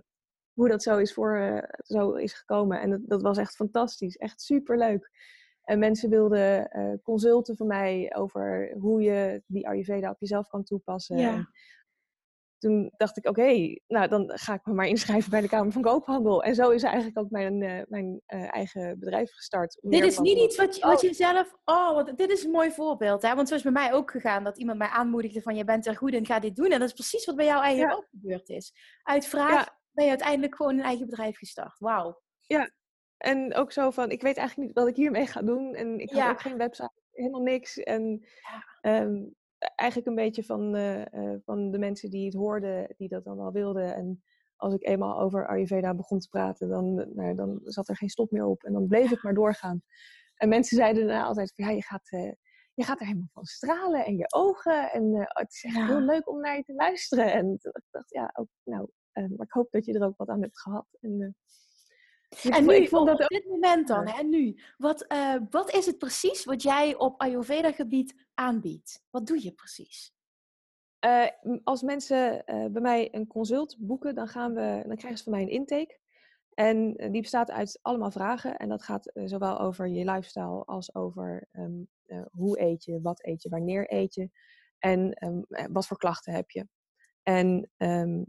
hoe dat zo is, voor, uh, zo is gekomen. En dat, dat was echt fantastisch. Echt superleuk. En mensen wilden consulten van mij over hoe je die Ayurveda op jezelf kan toepassen. Ja toen dacht ik, oké, nou dan ga ik me maar inschrijven bij de Kamer van Koophandel. En zo is eigenlijk ook mijn, uh, mijn uh, eigen bedrijf gestart. Dit is niet iets wat je, wat je zelf... Oh, wat, dit is een mooi voorbeeld. Hè? Want zo is bij mij ook gegaan dat iemand mij aanmoedigde van... je bent er goed en ga dit doen. En dat is precies wat bij jou eigenlijk ja. ook gebeurd is. Uit vraag ben je uiteindelijk gewoon een eigen bedrijf gestart. Wauw. Ja, en ook zo van, ik weet eigenlijk niet wat ik hiermee ga doen. En ik heb ook geen website, helemaal niks. En um, eigenlijk een beetje van, uh, uh, van de mensen die het hoorden, die dat dan wel wilden. En als ik eenmaal over Ayurveda begon te praten, dan, nou, dan zat er geen stop meer op. En dan bleef ik maar doorgaan. En mensen zeiden daarna altijd van, ja, je gaat, uh, je gaat er helemaal van stralen. En je ogen. En het is echt ja. heel leuk om naar je te luisteren. En ik dacht, ja, ook, nou, maar ik hoop dat je er ook wat aan hebt gehad. En, en nu, ik vond dat op dit moment dan, hè, nu, wat, uh, wat is het precies wat jij op Ayurveda-gebied aanbiedt? Wat doe je precies? Uh, als mensen uh, bij mij een consult boeken, dan, gaan we, dan krijgen ze van mij een intake. En die bestaat uit allemaal vragen. En dat gaat zowel over je lifestyle als over um, hoe eet je, wat eet je, wanneer eet je. En um, wat voor klachten heb je. En um,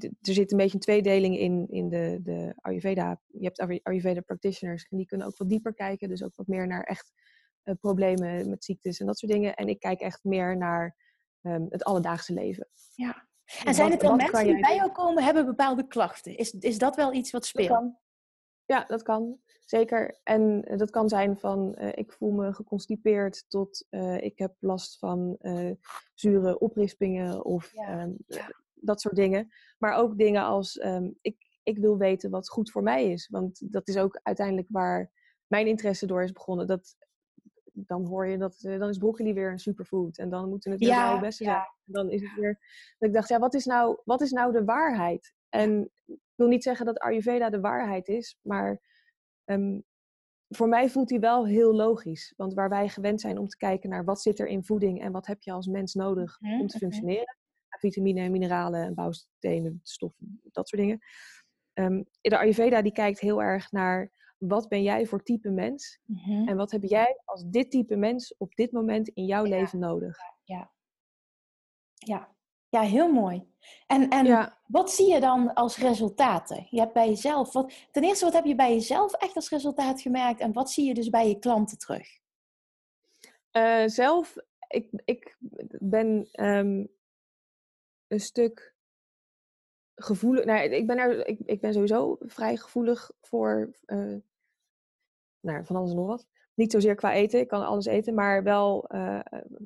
er zit een beetje een tweedeling in, in de, de Ayurveda. Je hebt Ayurveda practitioners en die kunnen ook wat dieper kijken. Dus ook wat meer naar echt uh, problemen met ziektes en dat soort dingen. En ik kijk echt meer naar um, het alledaagse leven. Ja. En zijn het dan mensen die bij jou komen, hebben bepaalde klachten? Is, is dat wel iets wat speelt? Dat kan. Ja, dat kan. Zeker. En dat kan zijn van uh, ik voel me geconstipeerd tot ik heb last van zure oprispingen of ja. Um, ja dat soort dingen. Maar ook dingen als um, ik, ik wil weten wat goed voor mij is. Want dat is ook uiteindelijk waar mijn interesse door is begonnen. Dat, dan hoor je dat, uh, dan is broccoli weer een superfood. En dan moeten het weer ja, beste zijn. Dan is het weer. Dat ik dacht, ja, wat is nou, wat is nou de waarheid? En ik wil niet zeggen dat Ayurveda de waarheid is, maar um, voor mij voelt die wel heel logisch. Want waar wij gewend zijn om te kijken naar wat zit er in voeding en wat heb je als mens nodig mm -hmm. om te functioneren, vitamine, mineralen, bouwstenen, stoffen, dat soort dingen. Um, de Ayurveda die kijkt heel erg naar wat ben jij voor type mens mm -hmm. en wat heb jij als dit type mens op dit moment in jouw ja. leven nodig. Ja. ja. Ja, heel mooi. En, en ja. wat zie je dan als resultaten? Je hebt bij jezelf, wat, ten eerste, wat heb je bij jezelf echt als resultaat gemerkt en wat zie je dus bij je klanten terug? Uh, zelf, ik, ik ben um, een stuk gevoelig. Nou, ik, ben er, ik, ik ben sowieso vrij gevoelig voor uh, nou, van alles en nog wat. Niet zozeer qua eten, ik kan alles eten, maar wel uh,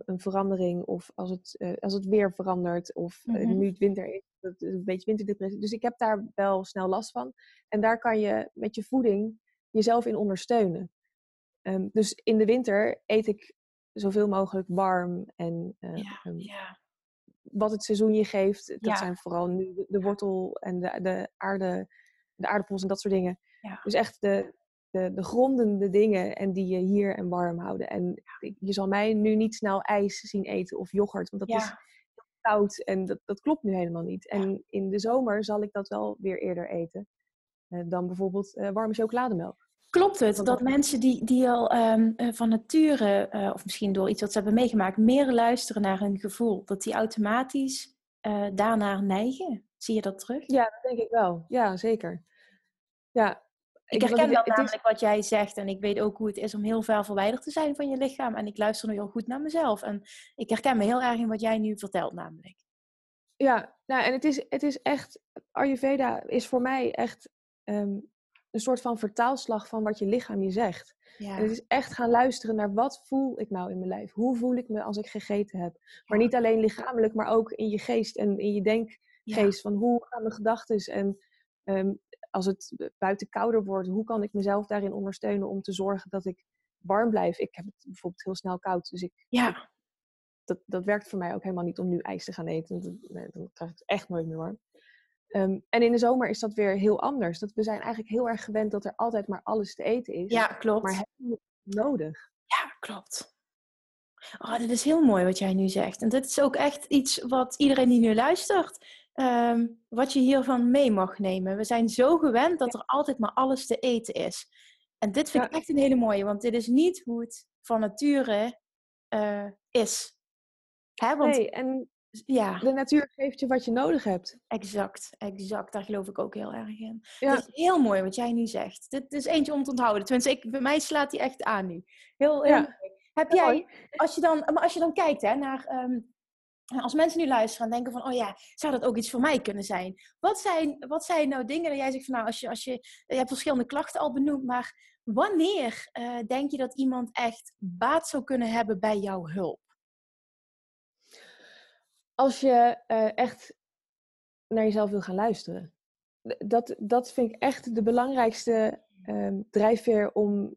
een verandering. Of als het, uh, als het weer verandert, of mm -hmm. nu het winter is, dat is een beetje winterdepressie. Dus ik heb daar wel snel last van. En daar kan je met je voeding jezelf in ondersteunen. Um, dus in de winter eet ik zoveel mogelijk warm en ja, ja wat het seizoen je geeft. Dat ja. zijn vooral nu de, de, wortel en de, de, aarde, de aardappels en dat soort dingen. Ja. Dus echt de, de, de grondende dingen en die je hier en warm houden. En je zal mij nu niet snel ijs zien eten of yoghurt, want dat is koud en dat, dat klopt nu helemaal niet. En in de zomer zal ik dat wel weer eerder eten uh, dan bijvoorbeeld uh, warme chocolademelk. Klopt het dat mensen die, die al um, van nature, uh, of misschien door iets wat ze hebben meegemaakt, meer luisteren naar hun gevoel, dat die automatisch uh, daarnaar neigen? Zie je dat terug? Ja, dat denk ik wel. Ja, zeker. Ja. Ik herken dat namelijk is... wat jij zegt en ik weet ook hoe het is om heel ver verwijderd te zijn van je lichaam en ik luister nu heel goed naar mezelf en ik herken me heel erg in wat jij nu vertelt namelijk. Ja, nou en het is, het is echt, Ayurveda is voor mij echt um, een soort van vertaalslag van wat je lichaam je zegt. Ja. En het is echt gaan luisteren naar wat voel ik nou in mijn lijf? Hoe voel ik me als ik gegeten heb? Maar niet alleen lichamelijk, maar ook in je geest en in je denk, geest. Van hoe gaan mijn gedachten en ehm, als het buiten kouder wordt, hoe kan ik mezelf daarin ondersteunen om te zorgen dat ik warm blijf? Ik heb het bijvoorbeeld heel snel koud, dus ik, Ja, dat, dat werkt voor mij ook helemaal niet om nu ijs te gaan eten. Dan, dan krijg ik het echt nooit meer warm. Ehm, en in de zomer is dat weer heel anders. Dat we zijn eigenlijk heel erg gewend dat er altijd maar alles te eten is. ja klopt. Maar hebben we het nodig? Ja, klopt. Oh, dit is heel mooi wat jij nu zegt. En dit is ook echt iets wat iedereen die nu luistert, ehm, wat je hiervan mee mag nemen. We zijn zo gewend dat er altijd maar alles te eten is. En dit vind ik echt een hele mooie, want dit is niet hoe het van nature eh, is. Hè? Want Nee, en ja, de natuur geeft je wat je nodig hebt. exact, exact. Daar geloof ik ook heel erg in. Ja. Het is heel mooi wat jij nu zegt. Dit is eentje om te onthouden. Tenminste, ik, bij mij slaat die echt aan nu. Heel, heel Ja. mooi. Heb jij, als je dan, maar als je dan kijkt hè, naar, ehm, als mensen nu luisteren en denken van, oh ja, zou dat ook iets voor mij kunnen zijn? Wat zijn, wat zijn nou dingen dat jij zegt van, nou, als je, als je, je hebt verschillende klachten al benoemd, maar wanneer eh, denk je dat iemand echt baat zou kunnen hebben bij jouw hulp? Als je eh, echt naar jezelf wil gaan luisteren. Dat, dat vind ik echt de belangrijkste ehm, drijfveer om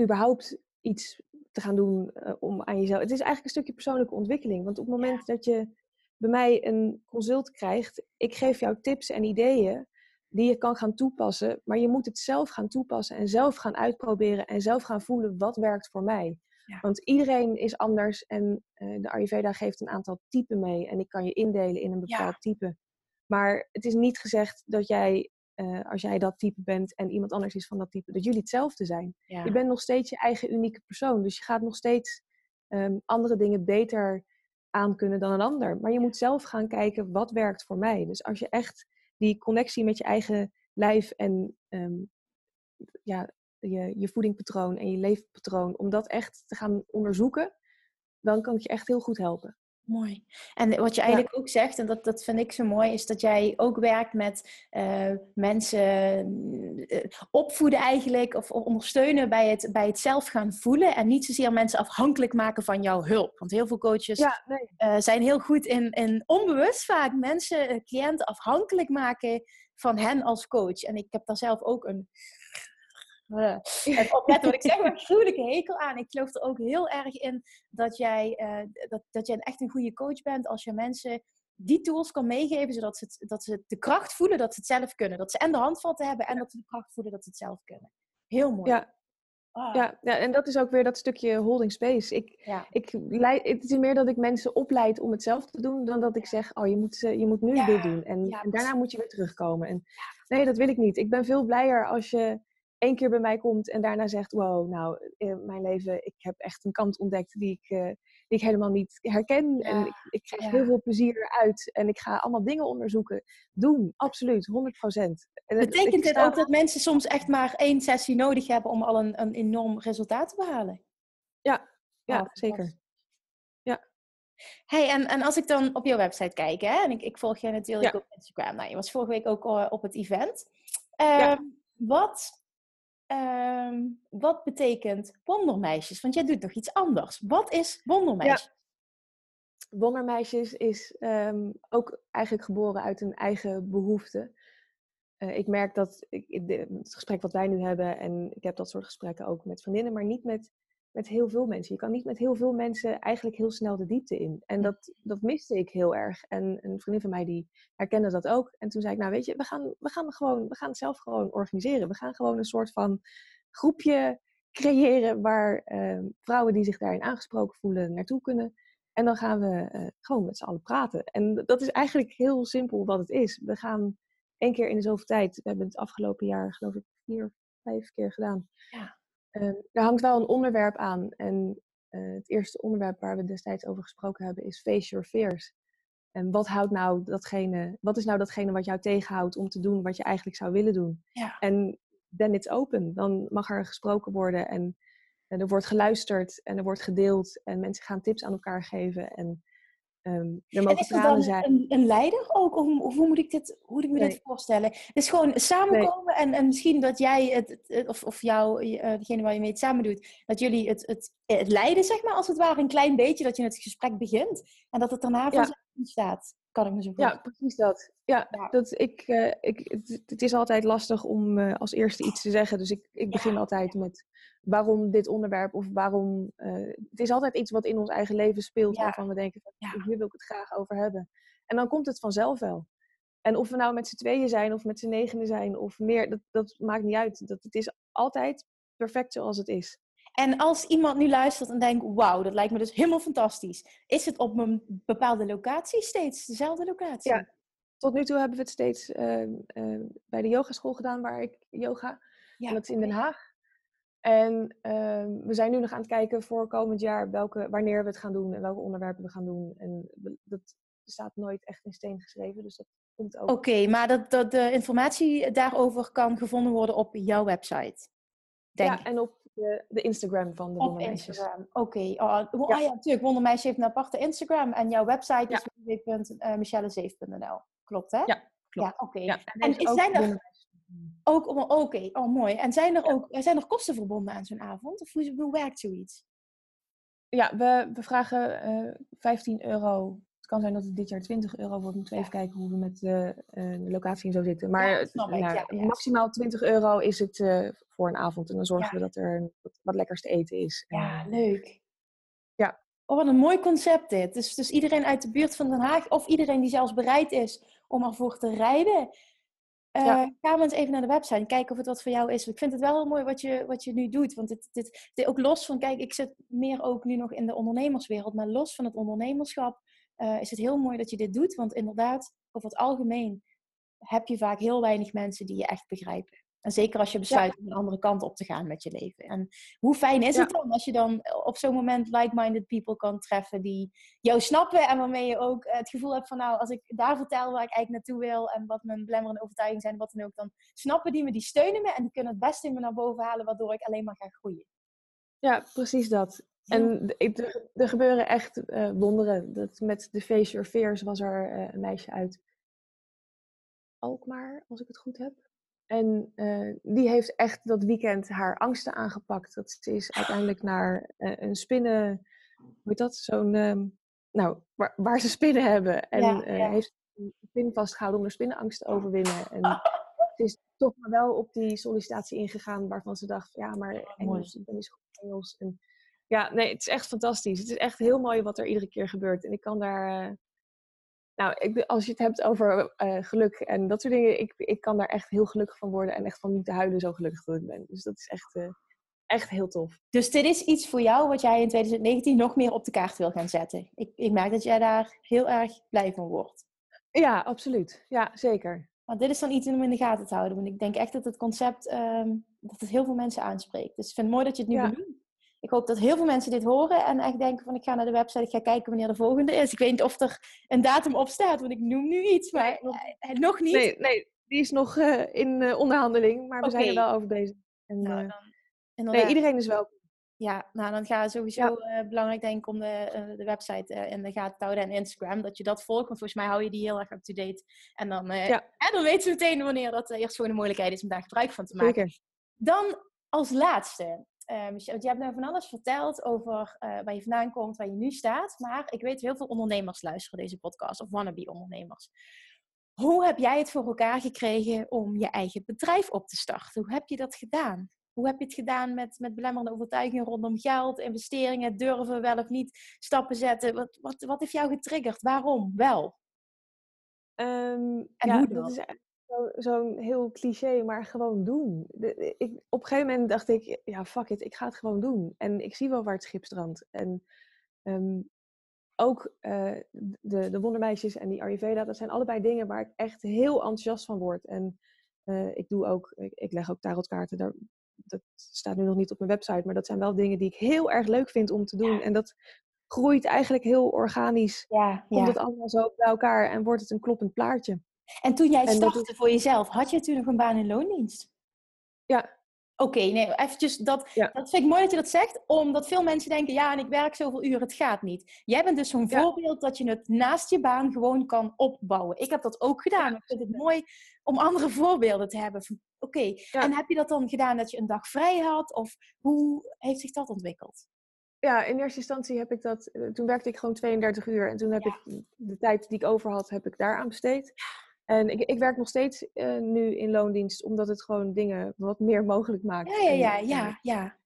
überhaupt iets te gaan doen eh, om aan jezelf. Het is eigenlijk een stukje persoonlijke ontwikkeling. Want op het moment dat je bij mij een consult krijgt, ik geef jou tips en ideeën die je kan gaan toepassen, maar je moet het zelf gaan toepassen en zelf gaan uitproberen en zelf gaan voelen wat werkt voor mij. Ja. Want iedereen is anders en eh, de Ayurveda geeft een aantal typen mee en ik kan je indelen in een bepaald type. Maar het is niet gezegd dat jij, eh, als jij dat type bent en iemand anders is van dat type, dat jullie hetzelfde zijn. Ja. Je bent nog steeds je eigen unieke persoon. Dus je gaat nog steeds ehm, andere dingen beter aankunnen dan een ander. Maar je moet zelf gaan kijken wat werkt voor mij. Dus als je echt die connectie met je eigen lijf en ehm, ja, je, je voedingpatroon en je leefpatroon, om dat echt te gaan onderzoeken, dan kan ik je echt heel goed helpen. Mooi. En wat je eigenlijk ook zegt, en dat, dat vind ik zo mooi, is dat jij ook werkt met eh, mensen eh, opvoeden eigenlijk, of ondersteunen bij het, bij het zelf gaan voelen. En niet zozeer mensen afhankelijk maken van jouw hulp. Want heel veel coaches Ja, nee. eh, zijn heel goed in, in onbewust vaak mensen, cliënten afhankelijk maken van hen als coach. En ik heb daar zelf ook een. Uh, en opletten wat ik zeg, maar een gruwelijke hekel aan. Ik geloof er ook heel erg in dat jij, eh, dat, dat jij echt een goede coach bent als je mensen die tools kan meegeven, zodat ze, het, dat ze de kracht voelen dat ze het zelf kunnen. Dat ze en de handvatten hebben en dat ze de kracht voelen dat ze het zelf kunnen. Heel mooi. Ja, Ah, ja, ja, en dat is ook weer dat stukje holding space. Ik, ja. ik leid, het is meer dat ik mensen opleid om het zelf te doen, dan dat ik zeg, oh, je moet, je moet nu Ja, dit doen. En, en daarna moet je weer terugkomen. En, nee, dat wil ik niet. Ik ben veel blijer als je één keer bij mij komt en daarna zegt, wow, nou, in mijn leven, ik heb echt een kant ontdekt die ik, eh, die ik helemaal niet herken. En Ja, ik, ik krijg ja. heel veel plezier eruit. En ik ga allemaal dingen onderzoeken. Doen, absoluut, 100 procent. Betekent dit ook dat mensen soms echt maar één sessie nodig hebben om al een, een enorm resultaat te behalen? Ja, ja zeker. Hey, en, en als ik dan op jouw website kijk, hè, en ik, ik volg je natuurlijk Ja. op Instagram. Nou, je was vorige week ook eh, op het event. Ja. Ehm, wat, ehm, wat betekent wondermeisjes? Want jij doet nog iets anders. Wat is wondermeisjes? Wondermeisjes is ehm, ook eigenlijk geboren uit een eigen behoefte. Eh, ik merk dat ik, het gesprek wat wij nu hebben, en ik heb dat soort gesprekken ook met vriendinnen, maar niet met, met heel veel mensen. Je kan niet met heel veel mensen eigenlijk heel snel de diepte in. En dat, dat miste ik heel erg. En een vriendin van mij die herkende dat ook. En toen zei ik, nou weet je, we gaan, we gaan, gewoon, we gaan het zelf gewoon organiseren. We gaan gewoon een soort van groepje creëren waar ehm, vrouwen die zich daarin aangesproken voelen naartoe kunnen. En dan gaan we eh, gewoon met z'n allen praten. En dat is eigenlijk heel simpel wat het is. We gaan één keer in de zoveel tijd. We hebben het afgelopen jaar, geloof ik, vier, vijf keer gedaan. Ja. Eh, er hangt wel een onderwerp aan. En eh, het eerste onderwerp waar we destijds over gesproken hebben is Face Your Fears. En wat, houdt nou datgene, wat is nou datgene wat jou tegenhoudt om te doen wat je eigenlijk zou willen doen? Ja. En then it's open. Dan mag er gesproken worden en, en er wordt geluisterd en er wordt gedeeld. En mensen gaan tips aan elkaar geven. En ehm, er En is dan zijn. een, een leider ook? Of, of hoe moet ik dit, hoe moet ik me dit voorstellen? Het is gewoon samenkomen en, en misschien dat jij het, of, of jou, eh, degene waar je mee het samen doet, dat jullie het, het, het leiden, zeg maar, als het ware, een klein beetje, dat je het gesprek begint en dat het daarna vanzelf ontstaat. Kan ik me zo Ja, voorstellen. precies dat. Ja, Ja. Dat ik, eh, ik, het, het is altijd lastig om eh, als eerste iets te zeggen. Dus ik, ik begin Ja. altijd met waarom dit onderwerp of waarom. eh, het is altijd iets wat in ons eigen leven speelt, Ja. waarvan we denken: van, Ja. hier wil ik het graag over hebben. En dan komt het vanzelf wel. En of we nou met z'n tweeën zijn of met z'n negenen zijn of meer, dat, dat maakt niet uit. Dat, het is altijd perfect zoals het is. En als iemand nu luistert en denkt, wauw, dat lijkt me dus helemaal fantastisch. Is het op een bepaalde locatie steeds dezelfde locatie? Ja. Tot nu toe hebben we het steeds eh, eh, bij de yogaschool gedaan waar ik yoga. Ja, en dat is in Den. Haag. En ehm, we zijn nu nog aan het kijken voor komend jaar welke, wanneer we het gaan doen en welke onderwerpen we gaan doen. En dat staat nooit echt in steen geschreven, dus dat komt ook. Oké, maar dat, dat de informatie daarover kan gevonden worden op jouw website. Denk ja, ik. en op de, de Instagram van de Op Wondermeisjes. Instagram. Oké. Oh, oh, Ja. ja. natuurlijk. Wondermeisje heeft een aparte Instagram. En jouw website Ja. is www.michellezeef.nl. Klopt, hè? Ja, klopt. Ja, oké. Ja, En er is zijn er. Ook... oh, Oké, oh mooi. En zijn er ook zijn er kosten verbonden aan zo'n avond? Of hoe, hoe werkt zoiets? Ja, we, we vragen eh 15 euro. Het kan zijn dat het dit jaar 20 euro wordt. Moeten we even kijken hoe we met eh, eh, de locatie en zo zitten. Maar nou, maximaal 20 euro is het eh, voor een avond. En dan zorgen we dat er wat, lekkers te eten is. Ja, eh, leuk. Ja. Oh, wat een mooi concept dit. Dus, dus iedereen uit de buurt van Den Haag, of iedereen die zelfs bereid is om ervoor te rijden, eh, Ja. ga maar eens even naar de website en kijken of het wat voor jou is. Ik vind het wel heel mooi wat je, wat je nu doet. Want dit, dit, dit ook los van, kijk, ik zit meer ook nu nog in de ondernemerswereld, maar los van het ondernemerschap eh, is het heel mooi dat je dit doet. Want inderdaad, over het algemeen heb je vaak heel weinig mensen die je echt begrijpen. En zeker als je besluit om een andere kant op te gaan met je leven. En hoe fijn is Ja. het dan als je dan op zo'n moment like-minded people kan treffen die jou snappen en waarmee je ook het gevoel hebt van nou, als ik daar vertel waar ik eigenlijk naartoe wil en wat mijn belemmerende overtuigingen zijn, wat dan ook, dan snappen die me, die steunen me en die kunnen het beste in me naar boven halen, waardoor ik alleen maar ga groeien. Ja, precies dat. En er, er gebeuren echt eh, wonderen. Dat met de Face Your Fears was er eh, een meisje uit Alkmaar, als ik het goed heb. En eh, die heeft echt dat weekend haar angsten aangepakt. Dat ze is uiteindelijk naar eh, een spinnen, hoe heet dat? Zo'n, ehm, nou, waar, waar ze spinnen hebben. En Ja, eh, ja. heeft een pin vastgehouden om de spinnenangst te overwinnen. En ze is toch maar wel op die sollicitatie ingegaan waarvan ze dacht, ja, maar Engels, ik ben niet zo goed in Engels. En, ja, nee, het is echt fantastisch. Het is echt heel mooi wat er iedere keer gebeurt. En ik kan daar, nou, ik, als je het hebt over eh, geluk en dat soort dingen, ik, ik kan daar echt heel gelukkig van worden en echt van niet te huilen zo gelukkig dat ik ben. Dus dat is echt, eh, echt heel tof. Dus dit is iets voor jou wat jij in 2019 nog meer op de kaart wil gaan zetten. Ik, ik merk dat jij daar heel erg blij van wordt. Ja, absoluut. Ja, zeker. Want dit is dan iets om in de gaten te houden. Want ik denk echt dat het concept ehm, dat het heel veel mensen aanspreekt. Dus ik vind het mooi dat je het nu Ja. benoemt. Ik hoop dat heel veel mensen dit horen en echt denken van ik ga naar de website, ik ga kijken wanneer de volgende is. Ik weet niet of er een datum op staat, want ik noem nu iets, maar Nee, nog- eh, nog niet. Nee, nee, die is nog eh, in eh, onderhandeling, maar we zijn er wel over bezig. En, Nou, dan, nee, iedereen is welkom. Ja, nou dan ga sowieso eh, belangrijk denk ik om de, de website in de gaten te houden en Instagram. Dat je dat volgt, want volgens mij hou je die heel erg up-to-date. En dan, Ja. en dan weten we meteen wanneer dat eerst gewoon een mogelijkheid is om daar gebruik van te maken. Zeker. Dan als laatste, want je hebt nou van alles verteld over eh, waar je vandaan komt, waar je nu staat. Maar ik weet heel veel ondernemers luisteren deze podcast, of wannabe ondernemers. Hoe heb jij het voor elkaar gekregen om je eigen bedrijf op te starten? Hoe heb je dat gedaan? Hoe heb je het gedaan met, met belemmerende overtuigingen rondom geld, investeringen, durven wel of niet stappen zetten? Wat, wat, wat heeft jou getriggerd? Waarom wel? Ehm, En ja, hoe dat is zo- zo'n heel cliché, maar gewoon doen. De- ik, op een gegeven moment dacht ik, ja, fuck it, ik ga het gewoon doen. En ik zie wel waar het schip strandt. En ehm, ook eh, de, de wondermeisjes en die Ayurveda, dat zijn allebei dingen waar ik echt heel enthousiast van word. En eh, ik doe ook, ik, ik leg ook tarotkaarten, daar, dat staat nu nog niet op mijn website, maar dat zijn wel dingen die ik heel erg leuk vind om te doen. En dat groeit eigenlijk heel organisch. Ja, Komt het allemaal zo bij elkaar en wordt het een kloppend plaatje. En toen jij En dat startte voor jezelf, had je nog een baan in loondienst? Ja, Oké, nee, eventjes, dat, Ja. dat vind ik mooi dat je dat zegt, omdat veel mensen denken, ja, en ik werk zoveel uur, het gaat niet. Jij bent dus zo'n Ja. voorbeeld dat je het naast je baan gewoon kan opbouwen. Ik heb dat ook gedaan. Ik vind het mooi om andere voorbeelden te hebben. Oké, en heb je dat dan gedaan dat je een dag vrij had? Of hoe heeft zich dat ontwikkeld? ja, in eerste instantie heb ik dat. eh, Toen werkte ik gewoon 32 uur. En toen heb ik de tijd die ik over had, heb ik daaraan besteed. En ik, ik werk nog steeds eh, nu in loondienst, omdat het gewoon dingen wat meer mogelijk maakt. Ja, ja, ja, ja, ja.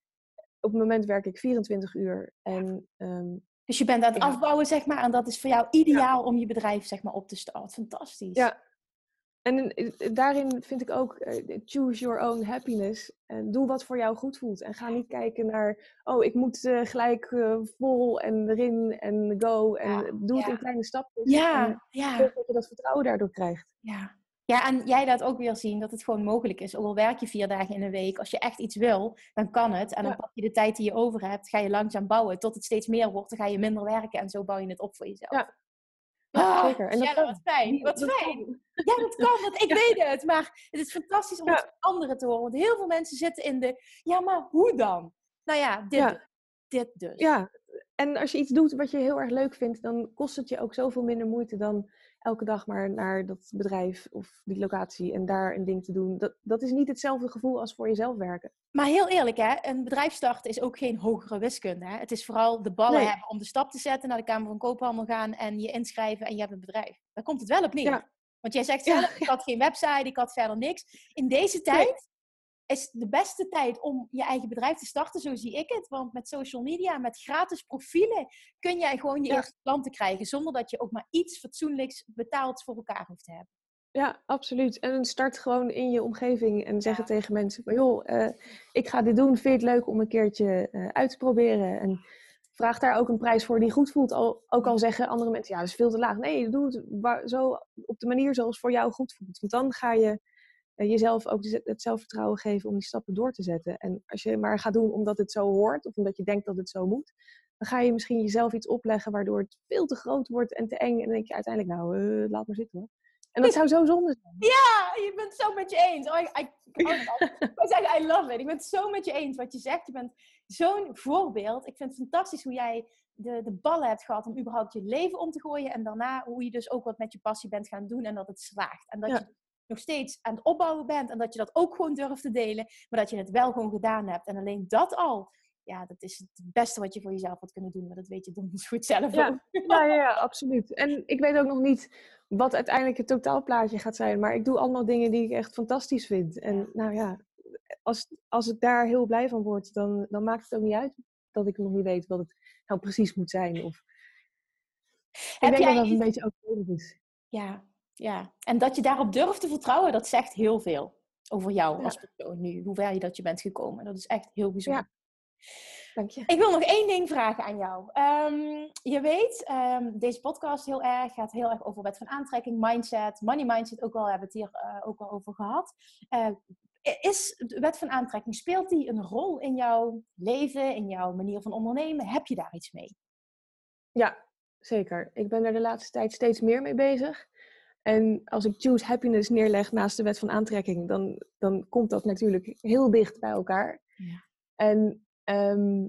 op het moment werk ik 24 uur. En ehm, Dus je bent aan het Ja. afbouwen, zeg maar. En dat is voor jou ideaal om je bedrijf, zeg maar, op te starten. Fantastisch. Ja. En eh, daarin vind ik ook, eh, choose your own happiness. En doe wat voor jou goed voelt. En ga niet kijken naar, oh, ik moet eh, gelijk eh, vol en erin en go. En Ja, doe het in kleine stapjes. En Ja, ja, dat je dat vertrouwen daardoor krijgt. ja. Ja, en jij laat ook weer zien dat het gewoon mogelijk is. Ook al werk je vier dagen in een week. Als je echt iets wil, dan kan het. En dan pak je de tijd die je over hebt, ga je langzaam bouwen. Tot het steeds meer wordt, dan ga je minder werken. En zo bouw je het op voor jezelf. Ja. Ja, zeker. En dat wat fijn. Wat Dat fijn. kan. Ja, dat kan, want ik weet het. Maar het is fantastisch om Ja. het van anderen te horen. Want heel veel mensen zitten in de, ja, maar hoe dan? Nou ja, dit, Ja. dus. dit dus. Ja, en als je iets doet wat je heel erg leuk vindt, dan kost het je ook zoveel minder moeite dan elke dag maar naar dat bedrijf of die locatie en daar een ding te doen. Dat, dat is niet hetzelfde gevoel als voor jezelf werken. Maar heel eerlijk, hè, een bedrijf starten is ook geen hogere wiskunde. Hè? Het is vooral de ballen Nee. hebben om de stap te zetten, naar de Kamer van Koophandel gaan en je inschrijven en je hebt een bedrijf. Daar komt het wel op neer. Ja. Want jij zegt Ja, zelf, ik had geen website, ik had verder niks. In deze tijd is de beste tijd om je eigen bedrijf te starten, zo zie ik het. Want met social media, met gratis profielen, kun jij gewoon je Ja. eerste klanten krijgen, zonder dat je ook maar iets fatsoenlijks betaald voor elkaar hoeft te hebben. Ja, absoluut. En start gewoon in je omgeving en zeg Ja. het tegen mensen van joh, eh, ik ga dit doen. Vind je het leuk om een keertje eh, uit te proberen? En vraag daar ook een prijs voor die goed voelt. Al, ook al zeggen andere mensen, ja, dat is veel te laag. Nee, doe het zo op de manier zoals voor jou goed voelt. Want dan ga je jezelf ook het zelfvertrouwen geven om die stappen door te zetten. En als je maar gaat doen omdat het zo hoort of omdat je denkt dat het zo moet, dan ga je misschien jezelf iets opleggen waardoor het veel te groot wordt en te eng. En dan denk je uiteindelijk, nou, eh, laat maar zitten hoor. En dat zou zo zonde zijn. Ja, je bent het zo met je eens. Oh, ik, zeggen, I love it. Ik ben het zo met je eens wat je zegt. Je bent zo'n voorbeeld. Ik vind het fantastisch hoe jij de, de ballen hebt gehad om überhaupt je leven om te gooien. En daarna hoe je dus ook wat met je passie bent gaan doen en dat het slaagt. En dat Ja. je nog steeds aan het opbouwen bent en dat je dat ook gewoon durft te delen. Maar dat je het wel gewoon gedaan hebt. En alleen dat al, ja, dat is het beste wat je voor jezelf had kunnen doen. Maar dat weet je donders goed zelf Ja. ook. Ja, ja, ja, absoluut. En ik weet ook nog niet wat uiteindelijk het totaalplaatje gaat zijn. Maar ik doe allemaal dingen die ik echt fantastisch vind. En Ja. nou ja, als, als ik daar heel blij van word, dan, dan maakt het ook niet uit dat ik nog niet weet wat het nou precies moet zijn. Of... Ik Heb denk jij dat dat een beetje overbodig is. Ja, ja. En dat je daarop durft te vertrouwen, dat zegt heel veel over jou Ja. als persoon nu. Hoe ver je dat je bent gekomen. Dat is echt heel bijzonder. Dank je. Ik wil nog één ding vragen aan jou. Ehm, je weet, ehm, deze podcast heel erg, gaat heel erg over wet van aantrekking, mindset, money mindset. Ook al hebben we het hier eh, ook al over gehad. Eh, is de wet van aantrekking, speelt die een rol in jouw leven, in jouw manier van ondernemen? Heb je daar iets mee? Ja, zeker. Ik ben er de laatste tijd steeds meer mee bezig. En als ik choose happiness neerleg naast de wet van aantrekking, dan, dan komt dat natuurlijk heel dicht bij elkaar. Ja. En ehm,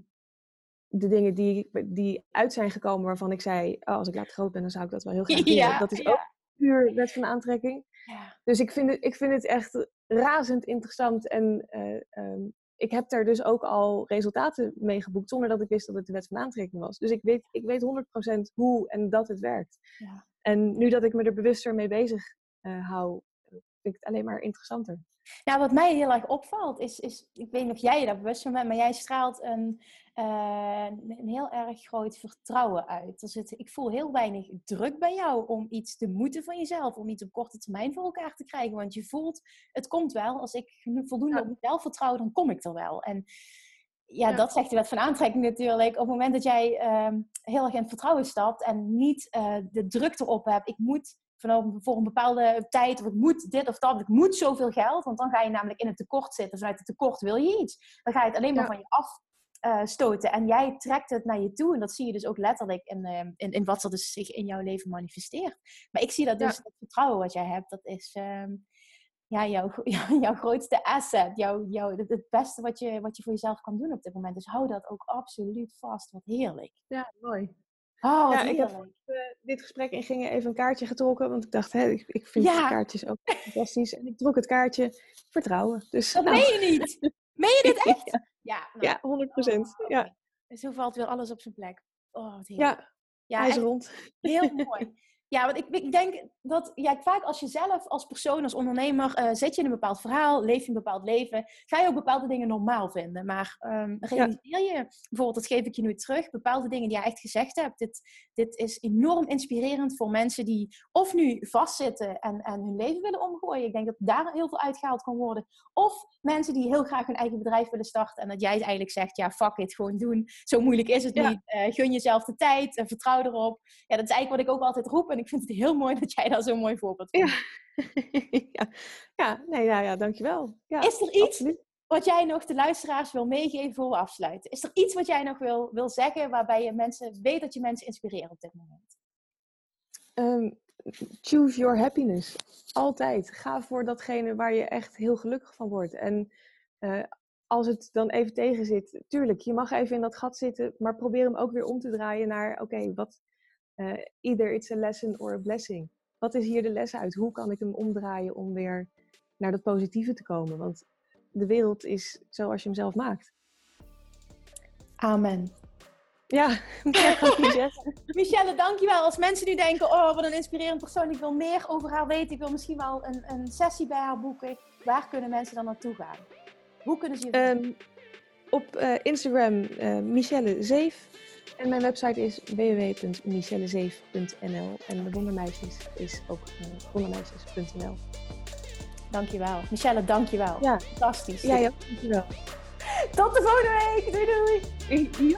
de dingen die, die uit zijn gekomen waarvan ik zei, oh, als ik later groot ben, dan zou ik dat wel heel graag doen. Ja, dat is ja. ook puur wet van aantrekking. Ja. Dus ik vind het, ik vind het echt razend interessant. En eh, ehm, ik heb daar dus ook al resultaten mee geboekt, zonder dat ik wist dat het de wet van aantrekking was. Dus ik weet, ik weet 100% hoe en dat het werkt. Ja. En nu dat ik me er bewuster mee bezig eh, hou, vind ik het alleen maar interessanter. Nou, wat mij heel erg opvalt, is, is ik weet niet of jij je daar bewust van bent, maar jij straalt een, eh, een heel erg groot vertrouwen uit. Er zit, ik voel heel weinig druk bij jou om iets te moeten van jezelf, om iets op korte termijn voor elkaar te krijgen. Want je voelt, het komt wel. Als ik voldoende Ja. op mezelf vertrouw, dan kom ik er wel. En ja, Ja. dat zegt de wet van aantrekking natuurlijk. Op het moment dat jij ehm, heel erg in het vertrouwen stapt en niet eh, de druk erop hebt, ik moet vanaf, voor een bepaalde tijd, of ik moet dit of dat, of ik moet zoveel geld, want dan ga je namelijk in het tekort zitten. Vanuit het tekort wil je iets. Dan ga je het alleen maar Ja. van je af eh, stoten. En jij trekt het naar je toe. En dat zie je dus ook letterlijk in, ehm, in, in wat er dus zich in jouw leven manifesteert. Maar ik zie dat dus, Ja. het vertrouwen wat jij hebt, dat is ehm, ja, jouw, jouw, grootste asset. Jouw, jouw, het, beste wat je, wat je voor jezelf kan doen op dit moment. Dus hou dat ook absoluut vast. Wat heerlijk. Ja, mooi. Oh, Ja, ik heb heerlijk. eh, dit gesprek ingingen even een kaartje getrokken, want ik dacht, hè, ik, ik vind Ja. kaartjes ook fantastisch. En ik trok het kaartje vertrouwen. Dus Dat nou, meen je niet. Meen je dit echt? Ja. nou, ja, 100 procent. Oh, Ja. oké. zo valt weer alles op zijn plek. Oh, wat Ja, ja hij is rond. Heel mooi. Ja, want ik, ik denk dat ja, vaak als je zelf als persoon, als ondernemer, uh, zit je in een bepaald verhaal, leef je een bepaald leven, ga je ook bepaalde dingen normaal vinden. Maar um, realiseer je, bijvoorbeeld, dat geef ik je nu terug, bepaalde dingen die jij echt gezegd hebt. Dit, dit is enorm inspirerend voor mensen die of nu vastzitten en, en hun leven willen omgooien. Ik denk dat daar heel veel uitgehaald kan worden. Of mensen die heel graag hun eigen bedrijf willen starten en dat jij eigenlijk zegt, ja, fuck it, gewoon doen. Zo moeilijk is het niet. Uh, gun jezelf de tijd, uh, vertrouw erop. Ja, dat is eigenlijk wat ik ook altijd roep ik vind het heel mooi dat jij daar zo'n mooi voorbeeld van ja. ja. ja, nee, nou ja, dankjewel. Ja, is er iets wat jij nog de luisteraars wil meegeven voor we afsluiten? Is er iets wat jij nog wil, wil zeggen waarbij je mensen weet dat je mensen inspireert op dit moment? Um, choose your happiness. Altijd. Ga voor datgene waar je echt heel gelukkig van wordt. En uh, als het dan even tegen zit, tuurlijk, je mag even in dat gat zitten, maar probeer hem ook weer om te draaien naar, oké, wat, uh, either it's a lesson or a blessing. Wat is hier de les uit? Hoe kan ik hem omdraaien om weer naar dat positieve te komen? Want de wereld is zoals je hem zelf maakt. Amen. Ja, Michelle, dankjewel. Als mensen nu denken, oh wat een inspirerend persoon, ik wil meer over haar weten, ik wil misschien wel een, een sessie bij haar boeken. Waar kunnen mensen dan naartoe gaan? Hoe kunnen ze je um, Op uh, Instagram uh, Michelle Zeef. En mijn website is www.michellezeef.nl. En de Wondermeisjes is ook uh, wondermeisjes.nl. Dankjewel. Michelle, dankjewel. Ja. Fantastisch. Ja, ja, dankjewel. Tot de volgende week. Doei doei. Ja.